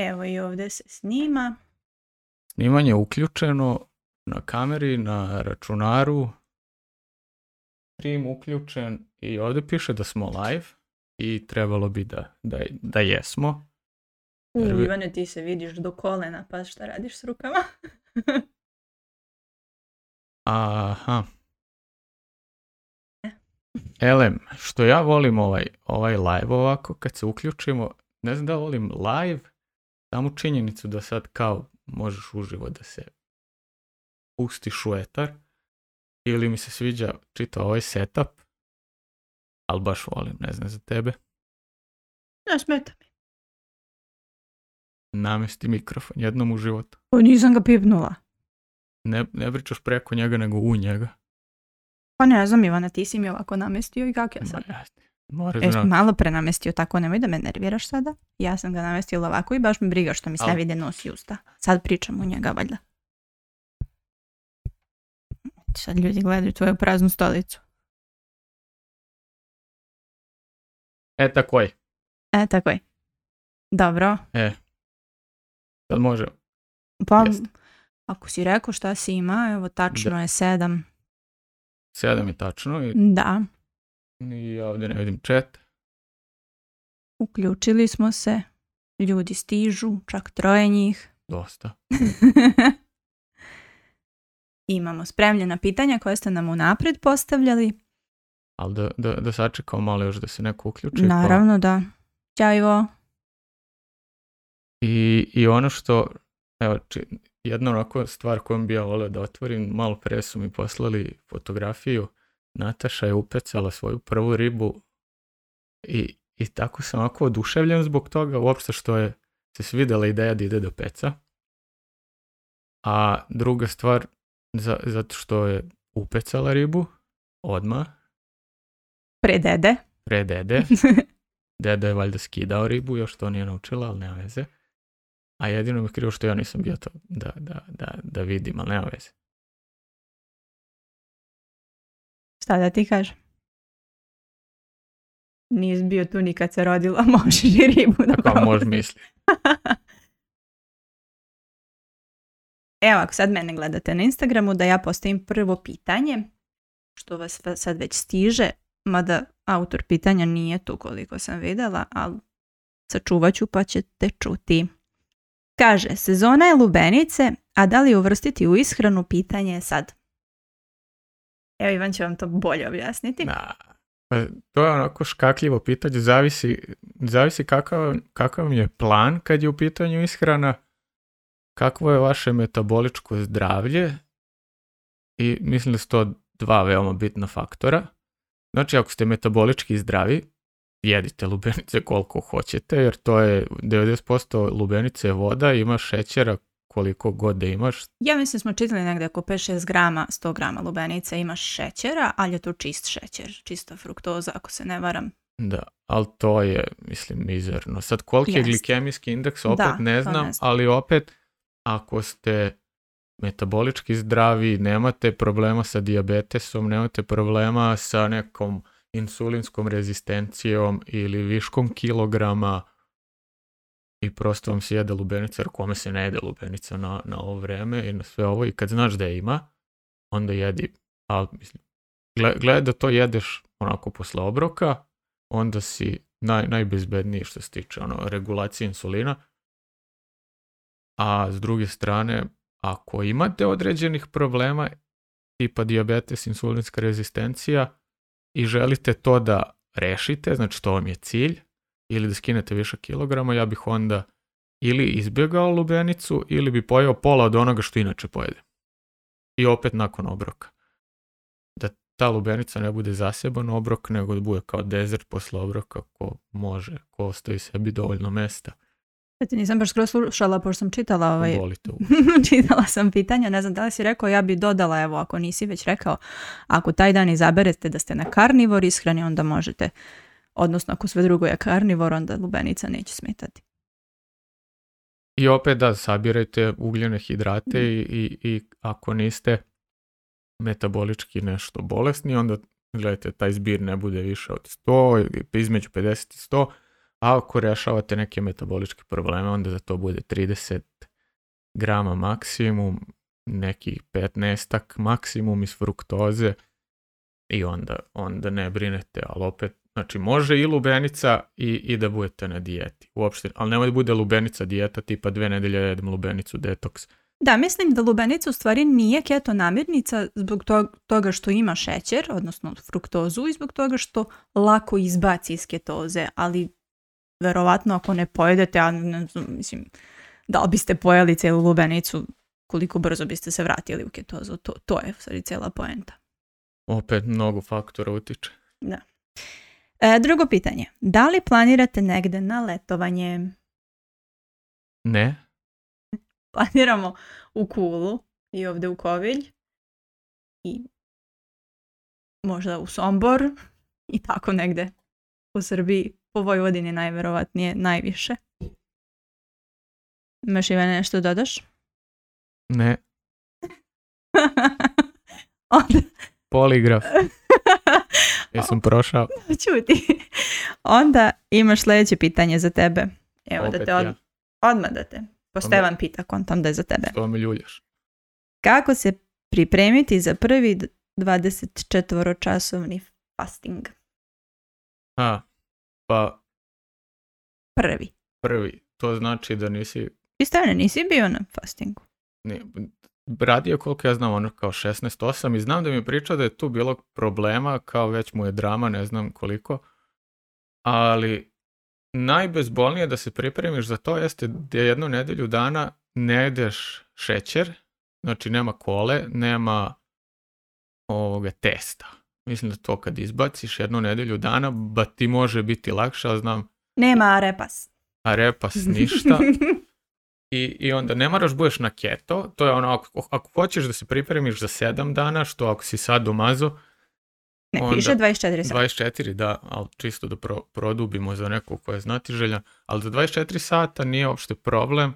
Evo i ovdje se snima. Snimanje je uključeno na kameri, na računaru. Stream uključen i ovdje piše da smo live i trebalo bi da, da, da jesmo. U, Ivane, ti se vidiš do kolena, pa šta radiš s rukama? Aha. E. Elem, što ja volim ovaj, ovaj live ovako, kad se uključimo, ne znam da volim live samu činjenicu da sad kao možeš uživo da se pustiš u etar ili mi se sviđa čita ovaj setup, ali baš volim, ne znam za tebe. Ne smeta mi. Namesti mikrofon jednom u životu. O, nisam ga pipnula. Ne, ne pričaš preko njega, nego u njega. Pa ne znam, Ivana, ti si mi ovako namestio i kak ja sad? malo prenamestio tako, nemoj da me nerviraš sada. Ja sam ga namestila ovako i baš mi briga što mi nos i usta. Sad pričam u njega, valjda. Sad ljudi gledaju tvoju praznu stolicu. E, tako je. E, tako je. Dobro. E. Sad može. Pa, ako si rekao šta si ima, evo tačno da. je sedam. Sedam je tačno. I... Da. Ni ovdje ne vidim chat. Uključili smo se. Ljudi stižu, čak troje njih. Dosta. Imamo spremljena pitanja koje ste nam unaprijed postavljali. Ali da, da, malo još da se neko uključi. Pa- Naravno da. Ćao I, I ono što, evo, jedna onako stvar kojom bi ja volio da otvorim, malo pre su mi poslali fotografiju Nataša je upecala svoju prvu ribu i, i tako sam ovako oduševljen zbog toga, uopšte što je se svidela ideja da ide do peca. A druga stvar, za, zato što je upecala ribu, odma. Pre dede. Pre dede. Deda je valjda skidao ribu, još to nije naučila, ali nema veze. A jedino mi krivo što ja nisam bio to da, da, da, da vidim, ali nema veze. Šta da ti kažem? Nis bio tu ni kad se rodila, možeš i ribu da Pa može misli. Evo, ako sad mene gledate na Instagramu, da ja postavim prvo pitanje, što vas sad već stiže, mada autor pitanja nije tu koliko sam vidjela, ali sačuvat ću pa ćete čuti. Kaže, sezona je lubenice, a da li uvrstiti u ishranu pitanje je sad. Evo Ivan će vam to bolje objasniti. Pa, to je onako škakljivo pitanje, zavisi, zavisi kakav, kakav je plan kad je u pitanju ishrana, kakvo je vaše metaboličko zdravlje i mislim da su to dva veoma bitna faktora. Znači ako ste metabolički zdravi, jedite lubenice koliko hoćete jer to je 90% lubenice voda, ima šećera koliko god da imaš. Ja mislim smo čitali negdje oko 5-6 grama, 100 grama lubenica imaš šećera, ali je to čist šećer, čista fruktoza ako se ne varam. Da, ali to je, mislim, mizerno. Sad, koliki je glikemijski indeks, opet da, ne, znam, ne ali opet, ako ste metabolički zdravi, nemate problema sa diabetesom, nemate problema sa nekom insulinskom rezistencijom ili viškom kilograma, i prosto vam se jede lubenica, jer kome se ne jede lubenica na, na ovo vrijeme, i na sve ovo i kad znaš da je ima, onda jedi, ali mislim, gledaj da to jedeš onako posle obroka, onda si naj, najbezbedniji što se tiče ono, regulacije insulina, a s druge strane, ako imate određenih problema, tipa diabetes, insulinska rezistencija, i želite to da rešite, znači to vam je cilj, ili da skinete više kilograma, ja bih onda ili izbjegao lubenicu ili bi pojeo pola od onoga što inače pojede. I opet nakon obroka. Da ta lubenica ne bude zaseban obrok, nego da bude kao dezert posle obroka ko može, ko ostavi sebi dovoljno mesta. Ti nisam baš skroz slušala, pošto sam čitala ovaj... čitala sam pitanja, ne znam da li si rekao, ja bi dodala, evo, ako nisi već rekao, ako taj dan izaberete da ste na karnivor ishrani, onda možete odnosno ako sve drugo je karnivor, onda lubenica neće smetati. I opet da, sabirajte ugljene hidrate i, i, i ako niste metabolički nešto bolesni, onda gledajte, taj zbir ne bude više od 100, između 50 i 100, a ako rješavate neke metaboličke probleme, onda za to bude 30 grama maksimum, nekih 15 maksimum iz fruktoze i onda, onda ne brinete, ali opet Znači, može i lubenica i, i da budete na dijeti. Uopšte, ali nemoj da bude lubenica dijeta, tipa dve nedelje jedem lubenicu detoks. Da, mislim da lubenica u stvari nije keto namirnica zbog toga što ima šećer, odnosno fruktozu i zbog toga što lako izbaci iz ketoze, ali verovatno ako ne pojedete, mislim, da li biste pojeli celu lubenicu, koliko brzo biste se vratili u ketozu, to, to je u stvari cijela poenta. Opet mnogo faktora utiče. Da. E, drugo pitanje. Da li planirate negde na letovanje? Ne. Planiramo u Kulu i ovde u Kovilj i možda u Sombor i tako negde u Srbiji. Po Vojvodini najverovatnije najviše. Imaš Ivane nešto dodaš? Ne. Poligraf. Jesam prošao. Čuti. Onda imaš sljedeće pitanje za tebe. Evo Opet da te od... ja. odmah da te. Postevan pita kontam da je za tebe. Što mi ljuljaš? Kako se pripremiti za prvi 24-časovni fasting? Ha, pa... Prvi. Prvi. To znači da nisi... Ti stvarno nisi bio na fastingu? ne radio koliko ja znam ono kao 16-8 i znam da mi je pričao da je tu bilo problema kao već mu je drama ne znam koliko ali najbezbolnije da se pripremiš za to jeste da jednu nedelju dana ne jedeš šećer znači nema kole, nema ovoga testa mislim da to kad izbaciš jednu nedelju dana ba ti može biti lakše, ali znam nema arepas arepas ništa i, I onda ne moraš budeš na keto, to je ono, ako, ako hoćeš da se pripremiš za 7 dana, što ako si sad domazo. ne, piše 24 sata. 24, da, ali čisto da pro, produbimo za nekog koja je želja, ali za 24 sata nije uopšte problem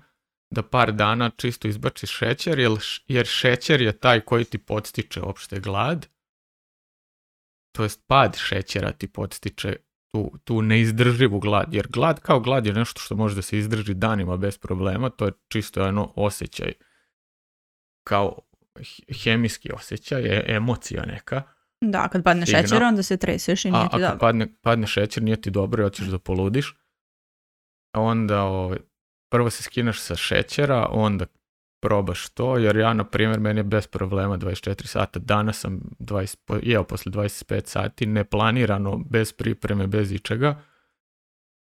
da par dana čisto izbačiš šećer, jer, jer šećer je taj koji ti podstiče uopšte glad, to jest pad šećera ti podstiče tu, tu neizdrživu glad, jer glad kao glad je nešto što može da se izdrži danima bez problema, to je čisto jedno osjećaj, kao hemijski osjećaj, e, emocija neka. Da, kad padne šećer, onda se treseš i nije a, ti dobro. kad padne, padne šećer, nije ti dobro i hoćeš da poludiš, onda ovaj, prvo se skineš sa šećera, onda probaš to, jer ja, na primjer, meni je bez problema 24 sata. Danas sam 20, jeo posle 25 sati, neplanirano, bez pripreme, bez ičega,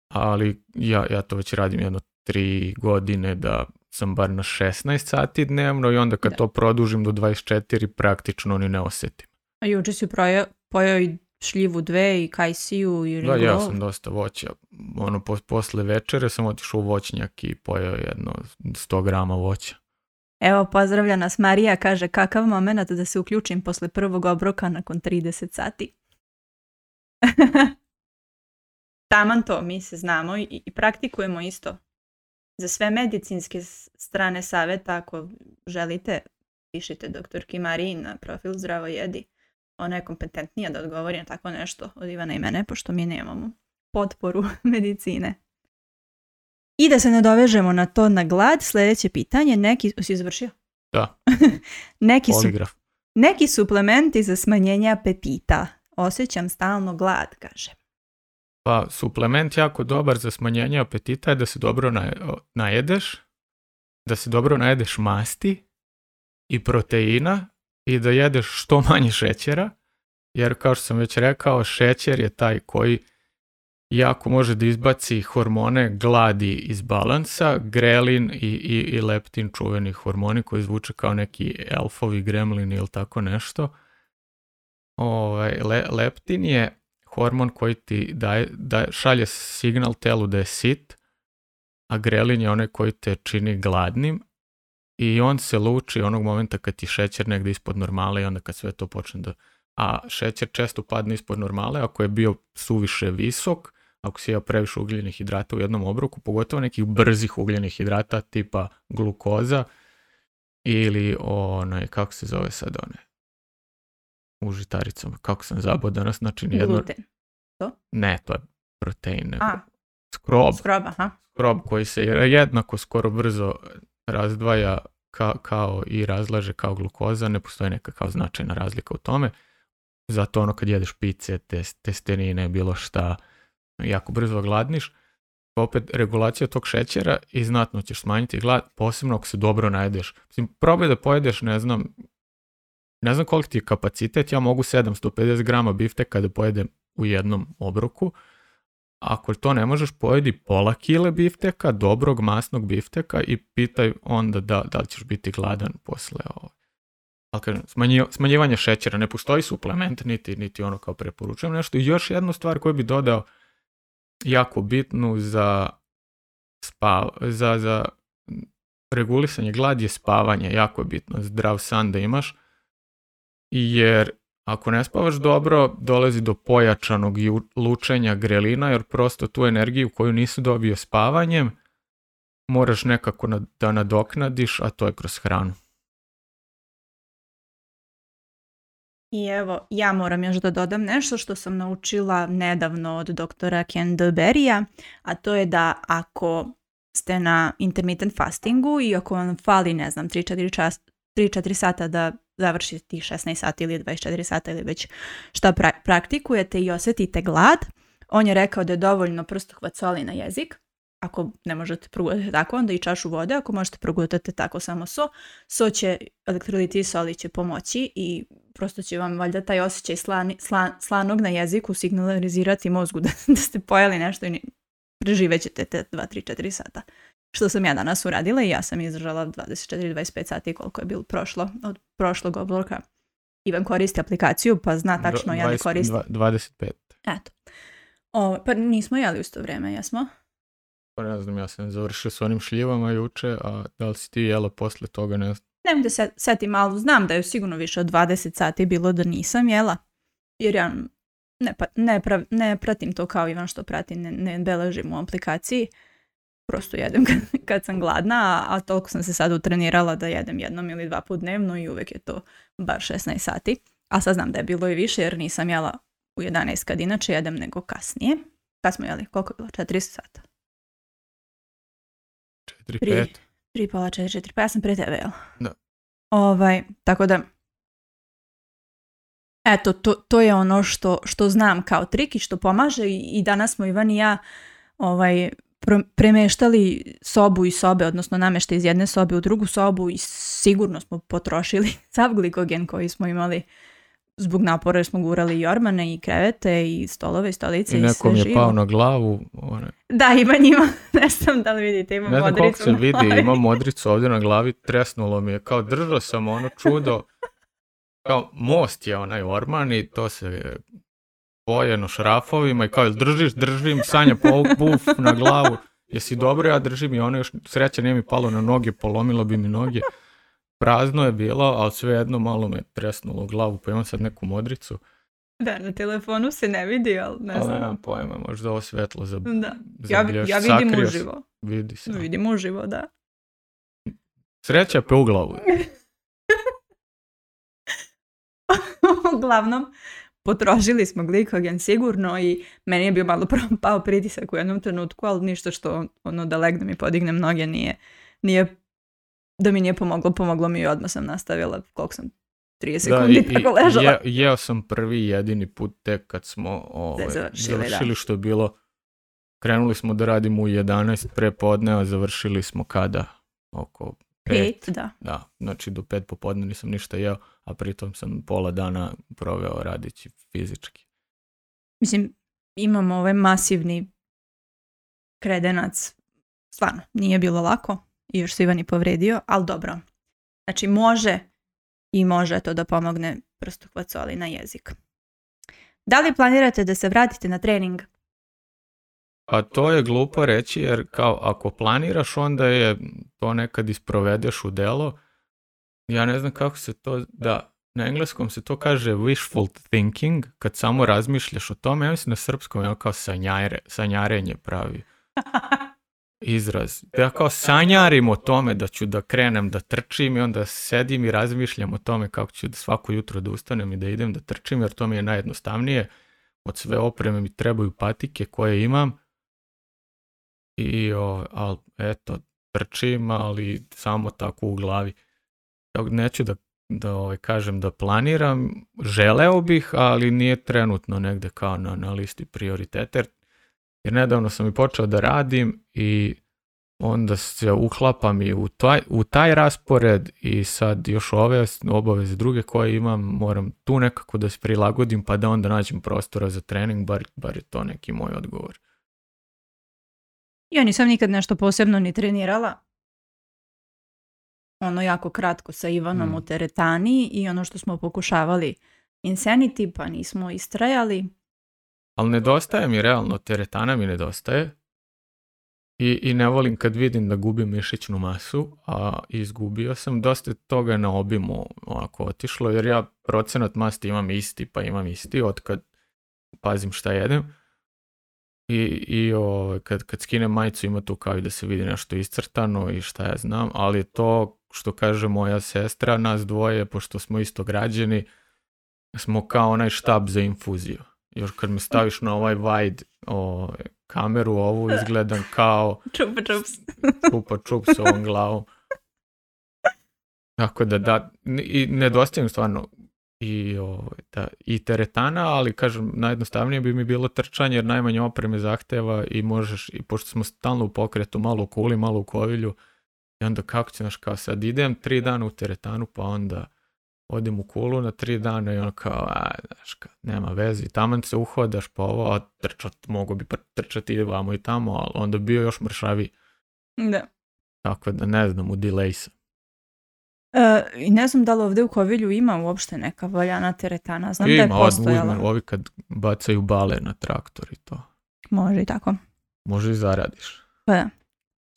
ali ja, ja to već radim jedno tri godine da sam bar na 16 sati dnevno i onda kad to produžim do 24 praktično oni ne osjetim. A juče si pojao i šljivu dve i kajsiju i rigol. Da, ja sam dosta voća. Ono, posle večere sam otišao u voćnjak i pojao jedno 100 grama voća. Evo, pozdravlja nas Marija, kaže kakav moment da se uključim posle prvog obroka nakon 30 sati. Taman to, mi se znamo i, praktikujemo isto. Za sve medicinske strane saveta, ako želite, pišite doktorki Mariji na profil Zdravo jedi. Ona je kompetentnija da odgovori na tako nešto od Ivana i mene, pošto mi nemamo potporu medicine. I da se dovežemo na to na glad, sljedeće pitanje, neki, si izvršio? Da. neki, su, neki suplementi za smanjenje apetita. Osjećam stalno glad, kaže. Pa, suplement jako dobar za smanjenje apetita je da se dobro na, najedeš, da se dobro najedeš masti i proteina i da jedeš što manje šećera, jer kao što sam već rekao, šećer je taj koji jako može da izbaci hormone gladi iz balansa, grelin i, i, leptin čuveni hormoni koji zvuče kao neki elfovi gremlin ili tako nešto. Ovaj, leptin je hormon koji ti daje, šalje signal telu da je sit, a grelin je onaj koji te čini gladnim i on se luči onog momenta kad ti šećer negdje ispod normale i onda kad sve to počne da a šećer često padne ispod normale ako je bio suviše visok, ako si jeo previše ugljenih hidrata u jednom obroku, pogotovo nekih brzih ugljenih hidrata tipa glukoza ili onaj, kako se zove sad one, u kako sam zabao danas, znači nijedno... To? Ne, to je protein. A. Skrob. Skrob, aha. Skrob koji se jednako skoro brzo razdvaja kao i razlaže kao glukoza, ne postoji neka kao značajna razlika u tome. Zato ono kad jedeš pice, testenine, bilo šta, jako brzo gladniš. Pa opet regulacija tog šećera i znatno ćeš smanjiti glad, posebno ako se dobro najedeš. Mislim, probaj da pojedeš, ne znam, ne znam koliko ti je kapacitet, ja mogu 750 grama bifte kada pojedem u jednom obroku. Ako to ne možeš, pojedi pola kile bifteka, dobrog masnog bifteka i pitaj onda da, da li ćeš biti gladan posle ovo. Ovaj ali kažem, smanjivanje šećera ne postoji suplement, niti, niti ono kao preporučujem nešto. I još jednu stvar koju bi dodao, jako bitnu za, spav, za, za regulisanje glad je spavanje, jako je bitno, zdrav san da imaš, jer ako ne spavaš dobro, dolazi do pojačanog lučenja grelina, jer prosto tu energiju koju nisi dobio spavanjem, moraš nekako da nadoknadiš, a to je kroz hranu. I evo, ja moram još da dodam nešto što sam naučila nedavno od doktora Ken Beri'a, a to je da ako ste na intermittent fastingu i ako vam fali, ne znam, 3-4 sata da završite tih 16 sati ili 24 sata ili već šta praktikujete i osjetite glad, on je rekao da je dovoljno prstuhvat soli na jezik, ako ne možete progutati tako, onda i čašu vode, ako možete progutati tako samo so, so će, elektroliti i soli će pomoći i prosto će vam valjda taj osjećaj slani, slan, slanog na jeziku signalizirati mozgu da, da ste pojeli nešto i ne, ćete te 2-3-4 sata. Što sam ja danas uradila i ja sam izdržala 24-25 sati koliko je bilo prošlo od prošlog obloka. Ivan koristi aplikaciju pa zna tačno ja ne koristim. 25. Eto. O, pa nismo jeli u to vrijeme, jesmo? Pa ne znam, ja sam završio s onim šljivama juče, a da li si ti jela posle toga, ne znam. Nemam da se setim, ali znam da je sigurno više od 20 sati bilo da nisam jela. Jer ja ne, pa, ne, pratim to kao Ivan što prati, ne, ne beležim u aplikaciji. Prosto jedem kad, sam gladna, a, a toliko sam se sad utrenirala da jedem jednom ili dva put dnevno i uvek je to bar 16 sati. A sad znam da je bilo i više jer nisam jela u 11 kad inače jedem nego kasnije. Kad smo jeli? Koliko je bilo? 4 sata? 4-5. Tri pola, četiri, pa ja sam pre tebe, jel? Da. Ovaj, tako da, eto, to, to je ono što, što znam kao trik i što pomaže i, i danas smo Ivan i ja ovaj, premeštali sobu i sobe, odnosno namešte iz jedne sobe u drugu sobu i sigurno smo potrošili sav glikogen koji smo imali zbog napora smo gurali i ormane i krevete i stolove i stolice i, i sve je pao na glavu. One... Da, ima njima, ne znam da li vidite, ima ne znam modricu koliko se vidi, ima modricu ovdje na glavi, tresnulo mi je, kao držao sam ono čudo, kao most je onaj orman i to se pojeno šrafovima i kao držiš, držim, Sanja pov, pa puf na glavu, jesi dobro, ja držim i ono još sreće nije mi palo na noge, polomilo bi mi noge prazno je bilo, ali svejedno malo me tresnulo u glavu, pa imam sad neku modricu. Da, na telefonu se ne vidi, ali ne znam. Ali nemam pojma, možda ovo svetlo za, da. ja, ja vidim uživo. Vidi se. Vidim uživo, da. Sreća pe u glavu. Uglavnom, potrošili smo glikogen sigurno i meni je bio malo pao pritisak u jednom trenutku, ali ništa što ono da legnem i podignem noge nije da mi nije pomoglo, pomoglo mi i odmah sam nastavila koliko sam 30 sekundi tako ležala. jeo sam prvi jedini put tek kad smo ovaj, završili, što je bilo Krenuli smo da radimo u 11 prepodne, a završili smo kada? Oko 5. da. da. Znači do 5 popodne nisam ništa jeo, a pritom sam pola dana proveo radići fizički. Mislim, imamo ovaj masivni kredenac. Stvarno, nije bilo lako i još se Ivan i povrijedio, ali dobro. Znači može i može to da pomogne prstu kvacoli na jezik. Da li planirate da se vratite na trening? A to je glupo reći jer kao ako planiraš onda je to nekad isprovedeš u delo. Ja ne znam kako se to, da, na engleskom se to kaže wishful thinking, kad samo razmišljaš o tome, ja mislim na srpskom je kao sanjare, sanjarenje pravi. izraz. ja kao sanjarim o tome da ću da krenem da trčim i onda sedim i razmišljam o tome kako ću da svako jutro da ustanem i da idem da trčim jer to mi je najjednostavnije. Od sve opreme mi trebaju patike koje imam i o, al, eto, trčim, ali samo tako u glavi. Ja neću da, da ovaj, kažem da planiram, želeo bih, ali nije trenutno negde kao na, listi prioriteta, jer nedavno sam i počeo da radim i onda se uklapam i u taj, u taj raspored i sad još ove obaveze druge koje imam, moram tu nekako da se prilagodim pa da onda nađem prostora za trening, bar, bar je to neki moj odgovor. Ja nisam nikad nešto posebno ni trenirala. Ono jako kratko sa Ivanom mm. u teretani i ono što smo pokušavali Insanity pa nismo istrajali ali nedostaje mi realno, teretana mi nedostaje i, i ne volim kad vidim da gubim mišićnu masu, a izgubio sam dosta toga na obimu ovako otišlo, jer ja procenat masti imam isti, pa imam isti kad pazim šta jedem. I, i ovaj, kad, kad skinem majicu ima tu kao i da se vidi nešto iscrtano i šta ja znam, ali to što kaže moja sestra, nas dvoje, pošto smo isto građeni, smo kao onaj štab za infuziju još kad mi staviš na ovaj wide o, kameru ovu, izgledam kao čupa čups. čupa čups ovom glavom. Tako da, da, i nedostajem stvarno i, i teretana, ali kažem, najjednostavnije bi mi bilo trčanje jer najmanje opreme zahteva i možeš, i pošto smo stalno u pokretu, malo u kuli, malo u kovilju, i onda kako će, naš kao sad idem tri dana u teretanu, pa onda odim u kulu na tri dana i ono kao, znaš, nema vezi, taman se uhodaš po ovo, trčat, mogu bi trčati i vamo i tamo, ali onda bio još mršaviji. Da. Tako da ne znam, u delay e, I ne znam da li ovdje u Kovilju ima uopšte neka valjana teretana, znam ima, da je Ima, ovi kad bacaju bale na traktor i to. Može i tako. Može i zaradiš. Pa da.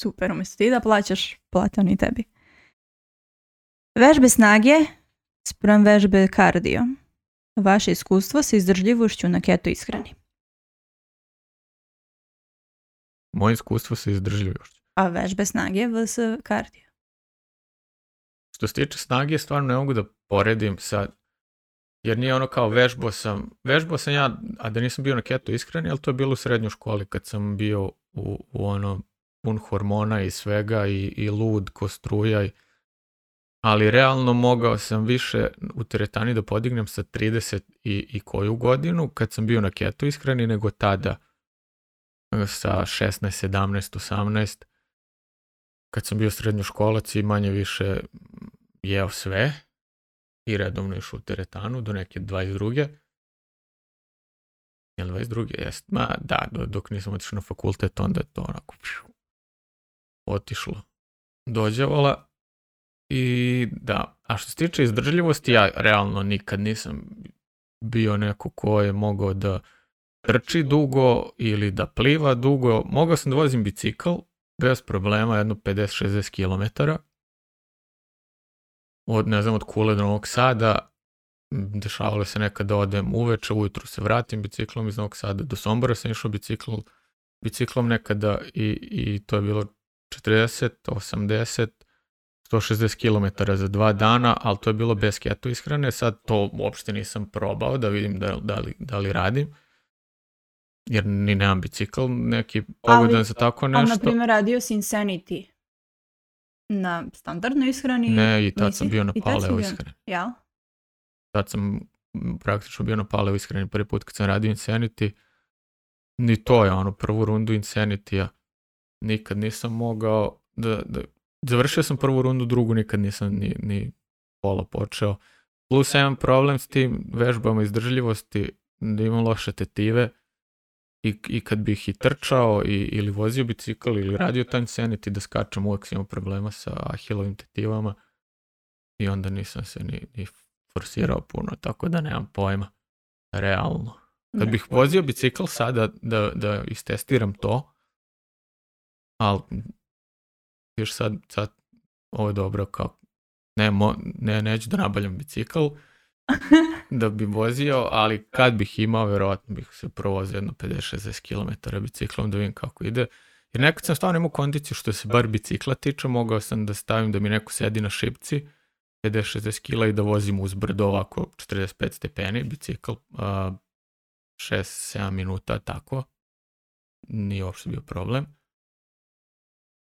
Super, umjesto ti da plaćaš, plate i tebi. Vežbe snage, Sprem vežbe kardio. Vaše iskustvo sa izdržljivošću na keto ishrani. Moje iskustvo sa izdržljivošću. A vežbe snage vs kardio. Što se tiče snage, stvarno ne mogu da poredim sa jer nije ono kao vežbo sam, vežbao sam ja, a da nisam bio na keto ishrani, ali to je bilo u srednjoj školi kad sam bio u, ono pun hormona i svega i, i lud ko i ali realno mogao sam više u teretani da podignem sa 30 i, i koju godinu kad sam bio na keto ishrani nego tada e, sa 16, 17, 18 kad sam bio srednjoškolac i manje više jeo sve i redovno išao u teretanu do neke 22. Jel 22. jest? Ma da, dok nisam otišao na fakultet onda je to onako otišlo. Dođevala i da, a što se tiče izdržljivosti, ja realno nikad nisam bio neko ko je mogao da trči dugo ili da pliva dugo. Mogao sam da vozim bicikl bez problema, jedno 50-60 km. Od, ne znam, od Kule do Novog Sada, dešavalo se nekad da odem uveče, ujutru se vratim biciklom iz Novog Sada do Sombora sam išao bicikl, biciklom nekada i, i to je bilo 40, 80, 160 km za dva dana, ali to je bilo bez keto ishrane, sad to uopšte nisam probao da vidim da, li, da li radim. Jer ni nemam bicikl, neki pogodan za tako nešto. Ali, na primjer, radio si Insanity na standardnoj ishrani. Ne, i tad sam bio na paleo ishrani. Ja? Tad sam praktično bio na paleo ishrani prvi put kad sam radio Insanity. Ni to je ono, prvu rundu Insanity-a nikad nisam mogao da, da završio sam prvu rundu, drugu nikad nisam ni, ni pola počeo. Plus ja imam problem s tim vežbama izdržljivosti, da imam loše tetive i, i kad bih i trčao i, ili vozio bicikl ili radio time sanity da skačem, uvek imam problema sa ahilovim tetivama i onda nisam se ni, ni forsirao puno, tako da nemam pojma. Realno. Kad bih vozio bicikl sada da, da istestiram to, ali još sad, sad ovo je dobro, kao, ne, ne, neću da nabaljam bicikl, da bi vozio, ali kad bih imao, vjerojatno bih se provozio jedno 50-60 km biciklom da vidim kako ide. Jer nekad sam stvarno imao kondiciju što se bar bicikla tiče, mogao sam da stavim da mi neko sedi na šipci 50-60 km i da vozim uz brdo ovako 45 stepeni, bicikl 6-7 minuta, tako. Nije uopšte bio problem.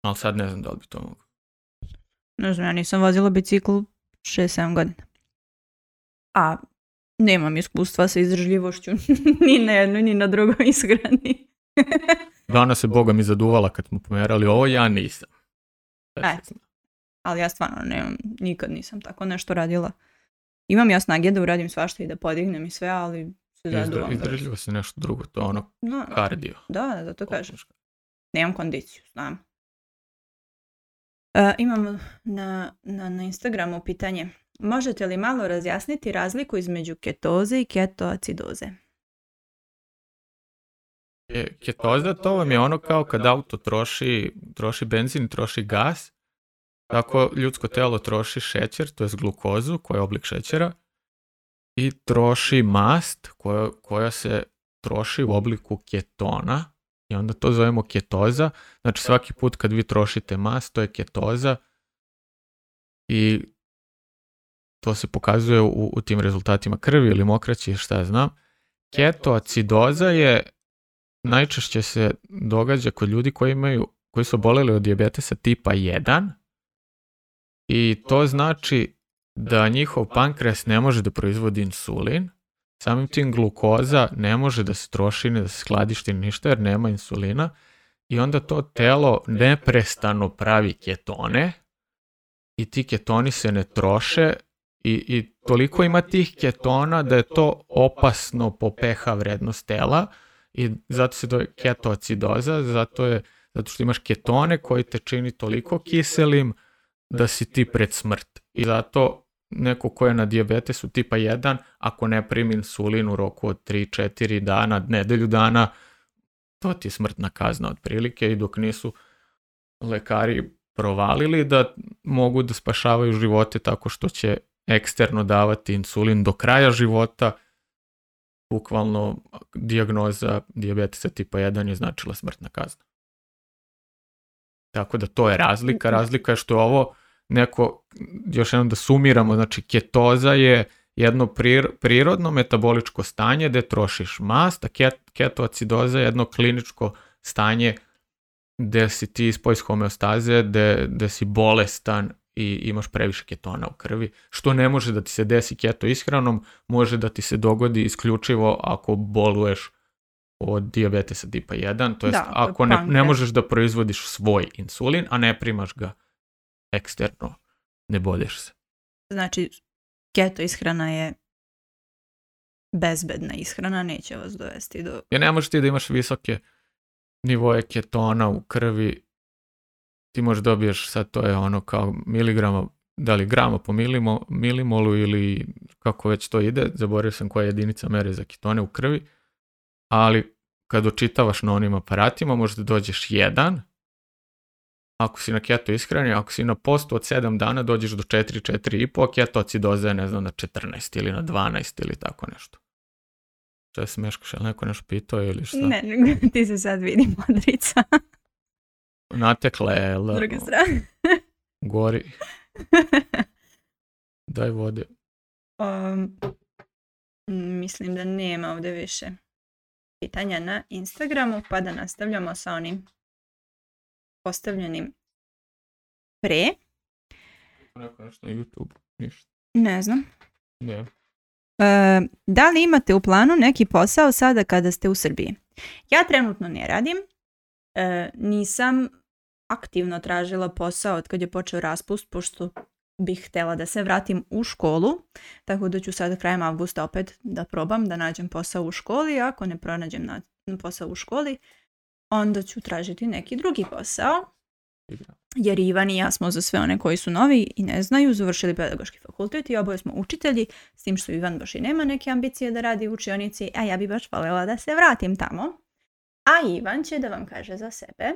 Ali sad ne znam da li bi to moglo. Ne znam, ja nisam vozila bicikl 6-7 godina. A nemam iskustva sa izdržljivošću ni na jednoj ni na drugoj izgrani. Dana se Boga mi zaduvala kad smo pomerali ovo, ja nisam. E. ali ja stvarno nemam, nikad nisam tako nešto radila. Imam ja snage da uradim svašta i da podignem i sve, ali se zaduvam. Izdržljivo se nešto drugo, to ono kardio. Da, da, to kažem. Nemam kondiciju, znam. E, imamo na, na, na Instagramu pitanje. Možete li malo razjasniti razliku između ketoze i ketoacidoze? Ketoza to vam je ono kao kad auto troši, troši benzin, troši gas, tako ljudsko telo troši šećer, to je glukozu koja je oblik šećera i troši mast koja, koja se troši u obliku ketona i onda to zovemo ketoza. Znači svaki put kad vi trošite mas, to je ketoza. I to se pokazuje u, tim rezultatima krvi ili mokraći, šta ja znam. Ketoacidoza je najčešće se događa kod ljudi koji imaju koji su oboleli od dijabetesa tipa 1 i to znači da njihov pankreas ne može da proizvodi insulin Samim tim glukoza ne može da se troši, ne da se skladišti ništa jer nema insulina i onda to telo neprestano pravi ketone i ti ketoni se ne troše i, i toliko ima tih ketona da je to opasno po pH vrednost tela i zato se to ketoacidoza, zato je zato što imaš ketone koji te čini toliko kiselim da si ti pred smrt. I zato neko ko je na dijabetesu tipa 1, ako ne primi insulin u roku od 3-4 dana, nedelju dana, to ti je smrtna kazna otprilike i dok nisu lekari provalili da mogu da spašavaju živote tako što će eksterno davati insulin do kraja života, bukvalno dijagnoza dijabetesa tipa 1 je značila smrtna kazna. Tako da to je razlika. Razlika je što je ovo neko, još jednom da sumiramo, znači ketoza je jedno prirodno metaboličko stanje gde trošiš mast, a ketoacidoza je jedno kliničko stanje gde si ti ispoj s homeostaze, gde, si bolestan i imaš previše ketona u krvi, što ne može da ti se desi keto ishranom, može da ti se dogodi isključivo ako boluješ od diabetesa tipa 1, to jest ako ne, ne možeš da proizvodiš svoj insulin, a ne primaš ga eksterno. Ne boješ se. Znači, keto ishrana je bezbedna ishrana, neće vas dovesti do... Ja ne možeš ti da imaš visoke nivoje ketona u krvi. Ti možeš dobiješ, sad to je ono kao miligrama, da li grama po milimo, milimolu ili kako već to ide, zaboravio sam koja jedinica mere za ketone u krvi, ali kad očitavaš na onim aparatima možda dođeš jedan, ako si na keto ishrani, ako si na postu od 7 dana dođeš do 4, 4,5, a keto acidoza doze, ne znam na 14 ili na 12 ili tako nešto. Šta se smeškaš, je li neko nešto pitao ili šta? Ne, ti se sad vidi modrica. Natekle je. L... Druga strana. Gori. Daj vode. Um, mislim da nema ovdje više pitanja na Instagramu, pa da nastavljamo sa onim ostavljenim pre. YouTube, ništa. Ne znam. E, da li imate u planu neki posao sada kada ste u Srbiji? Ja trenutno ne radim. E, nisam aktivno tražila posao od kad je počeo raspust, pošto bih htjela da se vratim u školu, tako da ću sada krajem avgusta opet da probam da nađem posao u školi, ako ne pronađem posao u školi, onda ću tražiti neki drugi posao. Jer Ivan i ja smo za sve one koji su novi i ne znaju završili pedagoški fakultet i oboje smo učitelji, s tim što Ivan baš i nema neke ambicije da radi u učionici, a ja bi baš voljela da se vratim tamo. A Ivan će da vam kaže za sebe.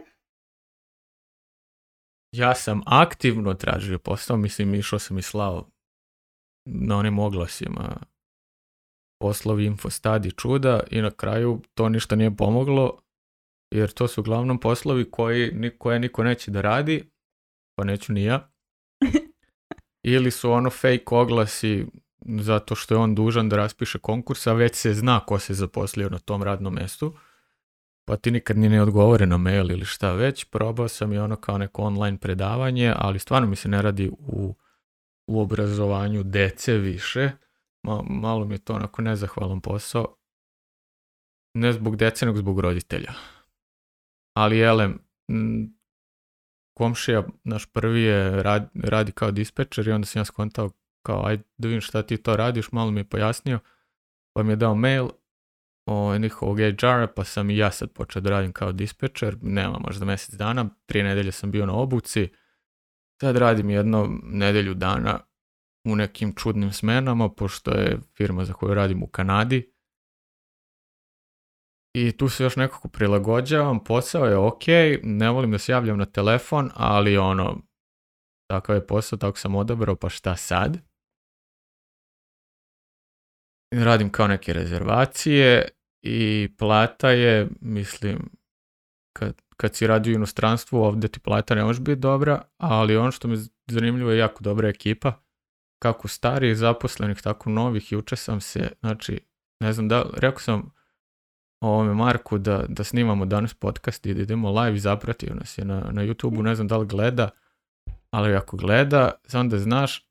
Ja sam aktivno tražio posao, mislim išao sam i slao na onim oglasima poslovi infostadi čuda i na kraju to ništa nije pomoglo jer to su uglavnom poslovi koji, koje niko neće da radi, pa neću ni ja. Ili su ono fake oglasi zato što je on dužan da raspiše konkurs, a već se zna ko se zaposlio na tom radnom mestu. Pa ti nikad ni ne odgovore na mail ili šta već. Probao sam i ono kao neko online predavanje, ali stvarno mi se ne radi u, u obrazovanju dece više. malo mi je to onako nezahvalan posao. Ne zbog dece, nego zbog roditelja ali jelem, komšija naš prvi je radi, radi kao dispečer i onda sam ja skontao kao aj da vidim šta ti to radiš, malo mi je pojasnio, pa mi je dao mail o njihovog hr pa sam i ja sad počeo da radim kao dispečer, nema možda mjesec dana, tri nedelje sam bio na obuci, sad radim jedno nedelju dana u nekim čudnim smenama, pošto je firma za koju radim u Kanadi, i tu se još nekako prilagođavam, posao je ok, ne volim da se javljam na telefon, ali ono, takav je posao, tako sam odabrao, pa šta sad? Radim kao neke rezervacije i plata je, mislim, kad, kad si radi u inostranstvu, ovdje ti plata ne može biti dobra, ali ono što mi je zanimljivo je jako dobra ekipa, kako starih zaposlenih, tako novih, juče sam se, znači, ne znam da, rekao sam, ovome Marku da, da snimamo danas podcast i da idemo live, zapratio nas je na, na YouTube-u, ne znam da li gleda, ali ako gleda, onda znaš,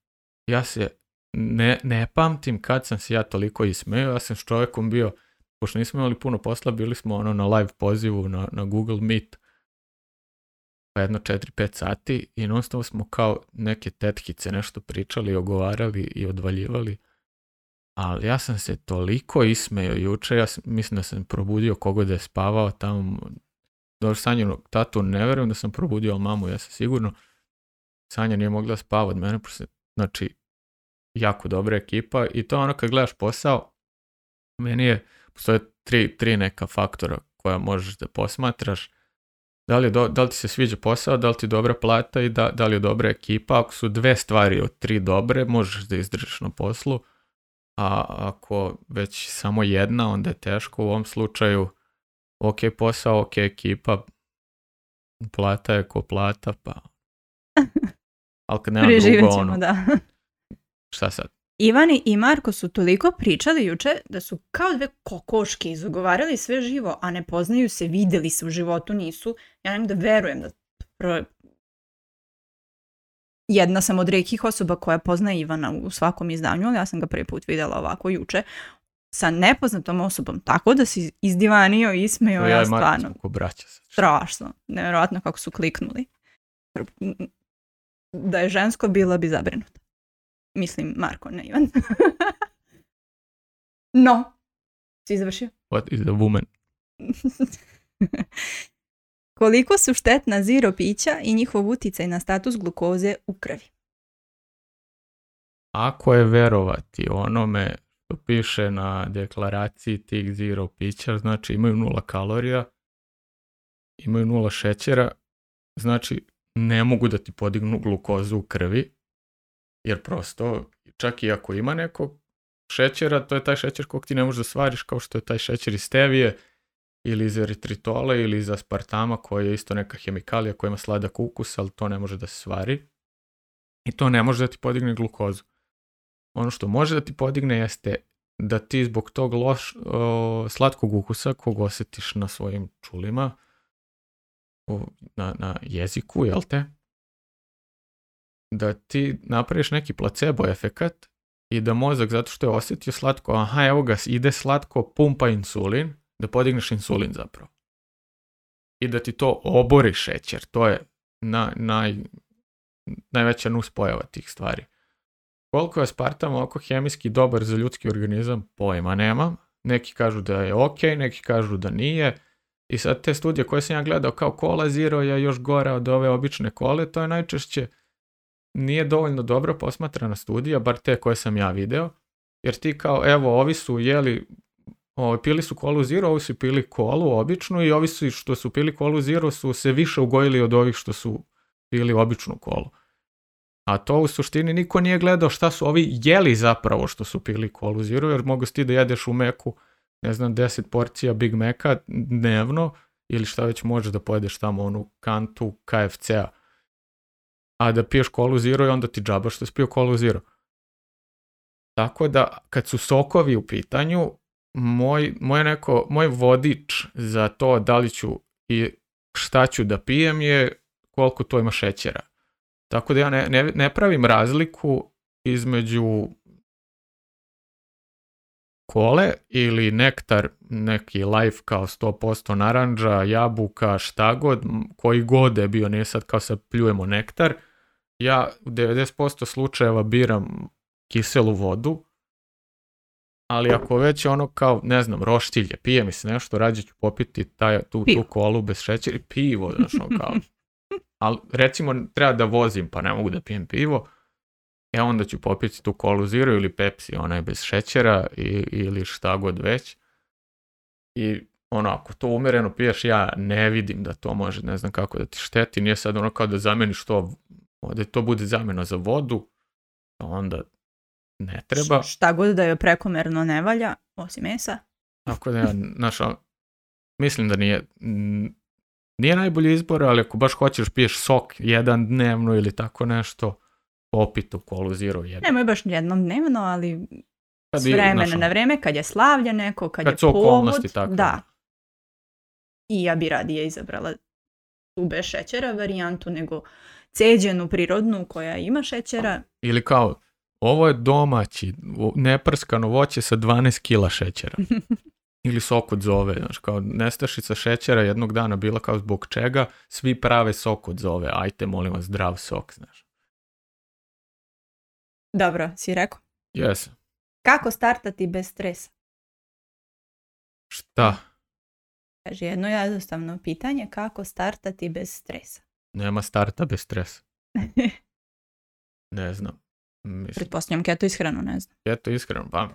ja se ne, ne pamtim kad sam se ja toliko ismeo, ja sam s čovjekom bio, pošto nismo imali puno posla, bili smo ono na live pozivu na, na Google Meet, pa jedno 4-5 sati i non smo kao neke tetkice nešto pričali, ogovarali i odvaljivali ali ja sam se toliko ismeo jučer, ja sam, mislim da sam probudio kogo da je spavao tamo, dobro sanjeno tatu ne vjerujem da sam probudio, mamu ja sam sigurno, Sanja nije mogla od mene, znači jako dobra ekipa i to je ono kad gledaš posao, meni je, postoje tri, tri neka faktora koja možeš da posmatraš, da li, da li ti se sviđa posao, da li ti dobra plata i da, da li je dobra ekipa, ako su dve stvari od tri dobre, možeš da izdržiš na poslu, a ako već samo jedna, onda je teško u ovom slučaju. Ok posao, ok ekipa, plata je ko plata, pa... Ali kad nema drugo, ono... da. Šta sad? Ivan i Marko su toliko pričali juče da su kao dve kokoške izogovarali sve živo, a ne poznaju se, vidjeli se u životu, nisu. Ja nemam da verujem da jedna sam od rekih osoba koja poznaje Ivana u svakom izdanju, ali ja sam ga prvi put vidjela ovako juče, sa nepoznatom osobom, tako da si izdivanio i ismeo, ja, ja stvarno. braća se. Strašno, nevjerojatno kako su kliknuli. Da je žensko, bila bi zabrinuta. Mislim, Marko, ne Ivan. no, si završio? What is the woman? Koliko su štetna zero pića i njihov utjecaj na status glukoze u krvi? Ako je verovati onome što piše na deklaraciji tih zero pića, znači imaju nula kalorija, imaju nula šećera, znači ne mogu da ti podignu glukozu u krvi, jer prosto čak i ako ima nekog šećera, to je taj šećer kog ti ne možeš da svariš kao što je taj šećer iz stevije, ili iz eritritola ili iz aspartama koja je isto neka hemikalija koja ima sladak ukus, ali to ne može da se svari. I to ne može da ti podigne glukozu. Ono što može da ti podigne jeste da ti zbog tog loš, slatkog ukusa kog osjetiš na svojim čulima, na, na jeziku, jel te? Da ti napraviš neki placebo efekat i da mozak, zato što je osjetio slatko, aha, evo ga, ide slatko, pumpa insulin, da podigneš insulin zapravo. I da ti to obori šećer, to je na, naj, najveća nuspojava tih stvari. Koliko je aspartam oko hemijski dobar za ljudski organizam, pojma nema. Neki kažu da je ok, neki kažu da nije. I sad te studije koje sam ja gledao kao kola zero je još gora od ove obične kole, to je najčešće nije dovoljno dobro posmatrana studija, bar te koje sam ja video, jer ti kao evo ovi su jeli Ovi ovaj, pili su kolu zero, ovi su pili kolu običnu i ovi su što su pili kolu zero su se više ugojili od ovih što su pili običnu kolu. A to u suštini niko nije gledao šta su ovi jeli zapravo što su pili kolu zero, jer mogu ti da jedeš u meku, ne znam, 10 porcija Big Maca dnevno ili šta već možeš da pojedeš tamo onu kantu KFC-a. A da piješ kolu zero i onda ti džaba što si pio kolu zero. Tako da, kad su sokovi u pitanju, moj, moj, neko, moj vodič za to da li ću i šta ću da pijem je koliko to ima šećera. Tako da ja ne, ne, pravim razliku između kole ili nektar, neki life kao 100% naranđa, jabuka, šta god, koji god je bio, ne sad kao sad pljujemo nektar, ja u 90% slučajeva biram kiselu vodu, ali ako već ono kao, ne znam, roštilje, pije mi se nešto, rađe ću popiti taj, tu, kolu bez šećera i pivo, znaš, ono kao. Ali recimo treba da vozim, pa ne mogu da pijem pivo, e onda ću popiti tu kolu zero ili Pepsi, onaj bez šećera ili šta god već. I ono, ako to umereno piješ, ja ne vidim da to može, ne znam kako da ti šteti, nije sad ono kao da zameniš to, da to bude zamjena za vodu, onda ne treba. Šta god da joj prekomerno ne valja, osim mesa. Tako da, mislim da nije, nije najbolji izbor, ali ako baš hoćeš piješ sok jedan dnevno ili tako nešto, popit u kolu zero jedan. Nemoj baš jednom dnevno, ali pa s vremena na ono. vreme, kad je slavlje neko, kad, kad je su Tako. Da. I ja bi radije izabrala tu bez šećera varijantu, nego ceđenu, prirodnu koja ima šećera. Ili kao ovo je domaći, neprskano voće sa 12 kila šećera. Ili sok od zove, znaš, kao nestašica šećera jednog dana bila kao zbog čega, svi prave sok od zove, ajte molim vas zdrav sok, znaš. Dobro, si rekao? Jesam. Kako startati bez stresa? Šta? Kaže, jedno jednostavno pitanje, kako startati bez stresa? Nema starta bez stresa. ne znam. Mislim. Pretpostavljam keto ishranu, ne znam. Keto ishranu, pa...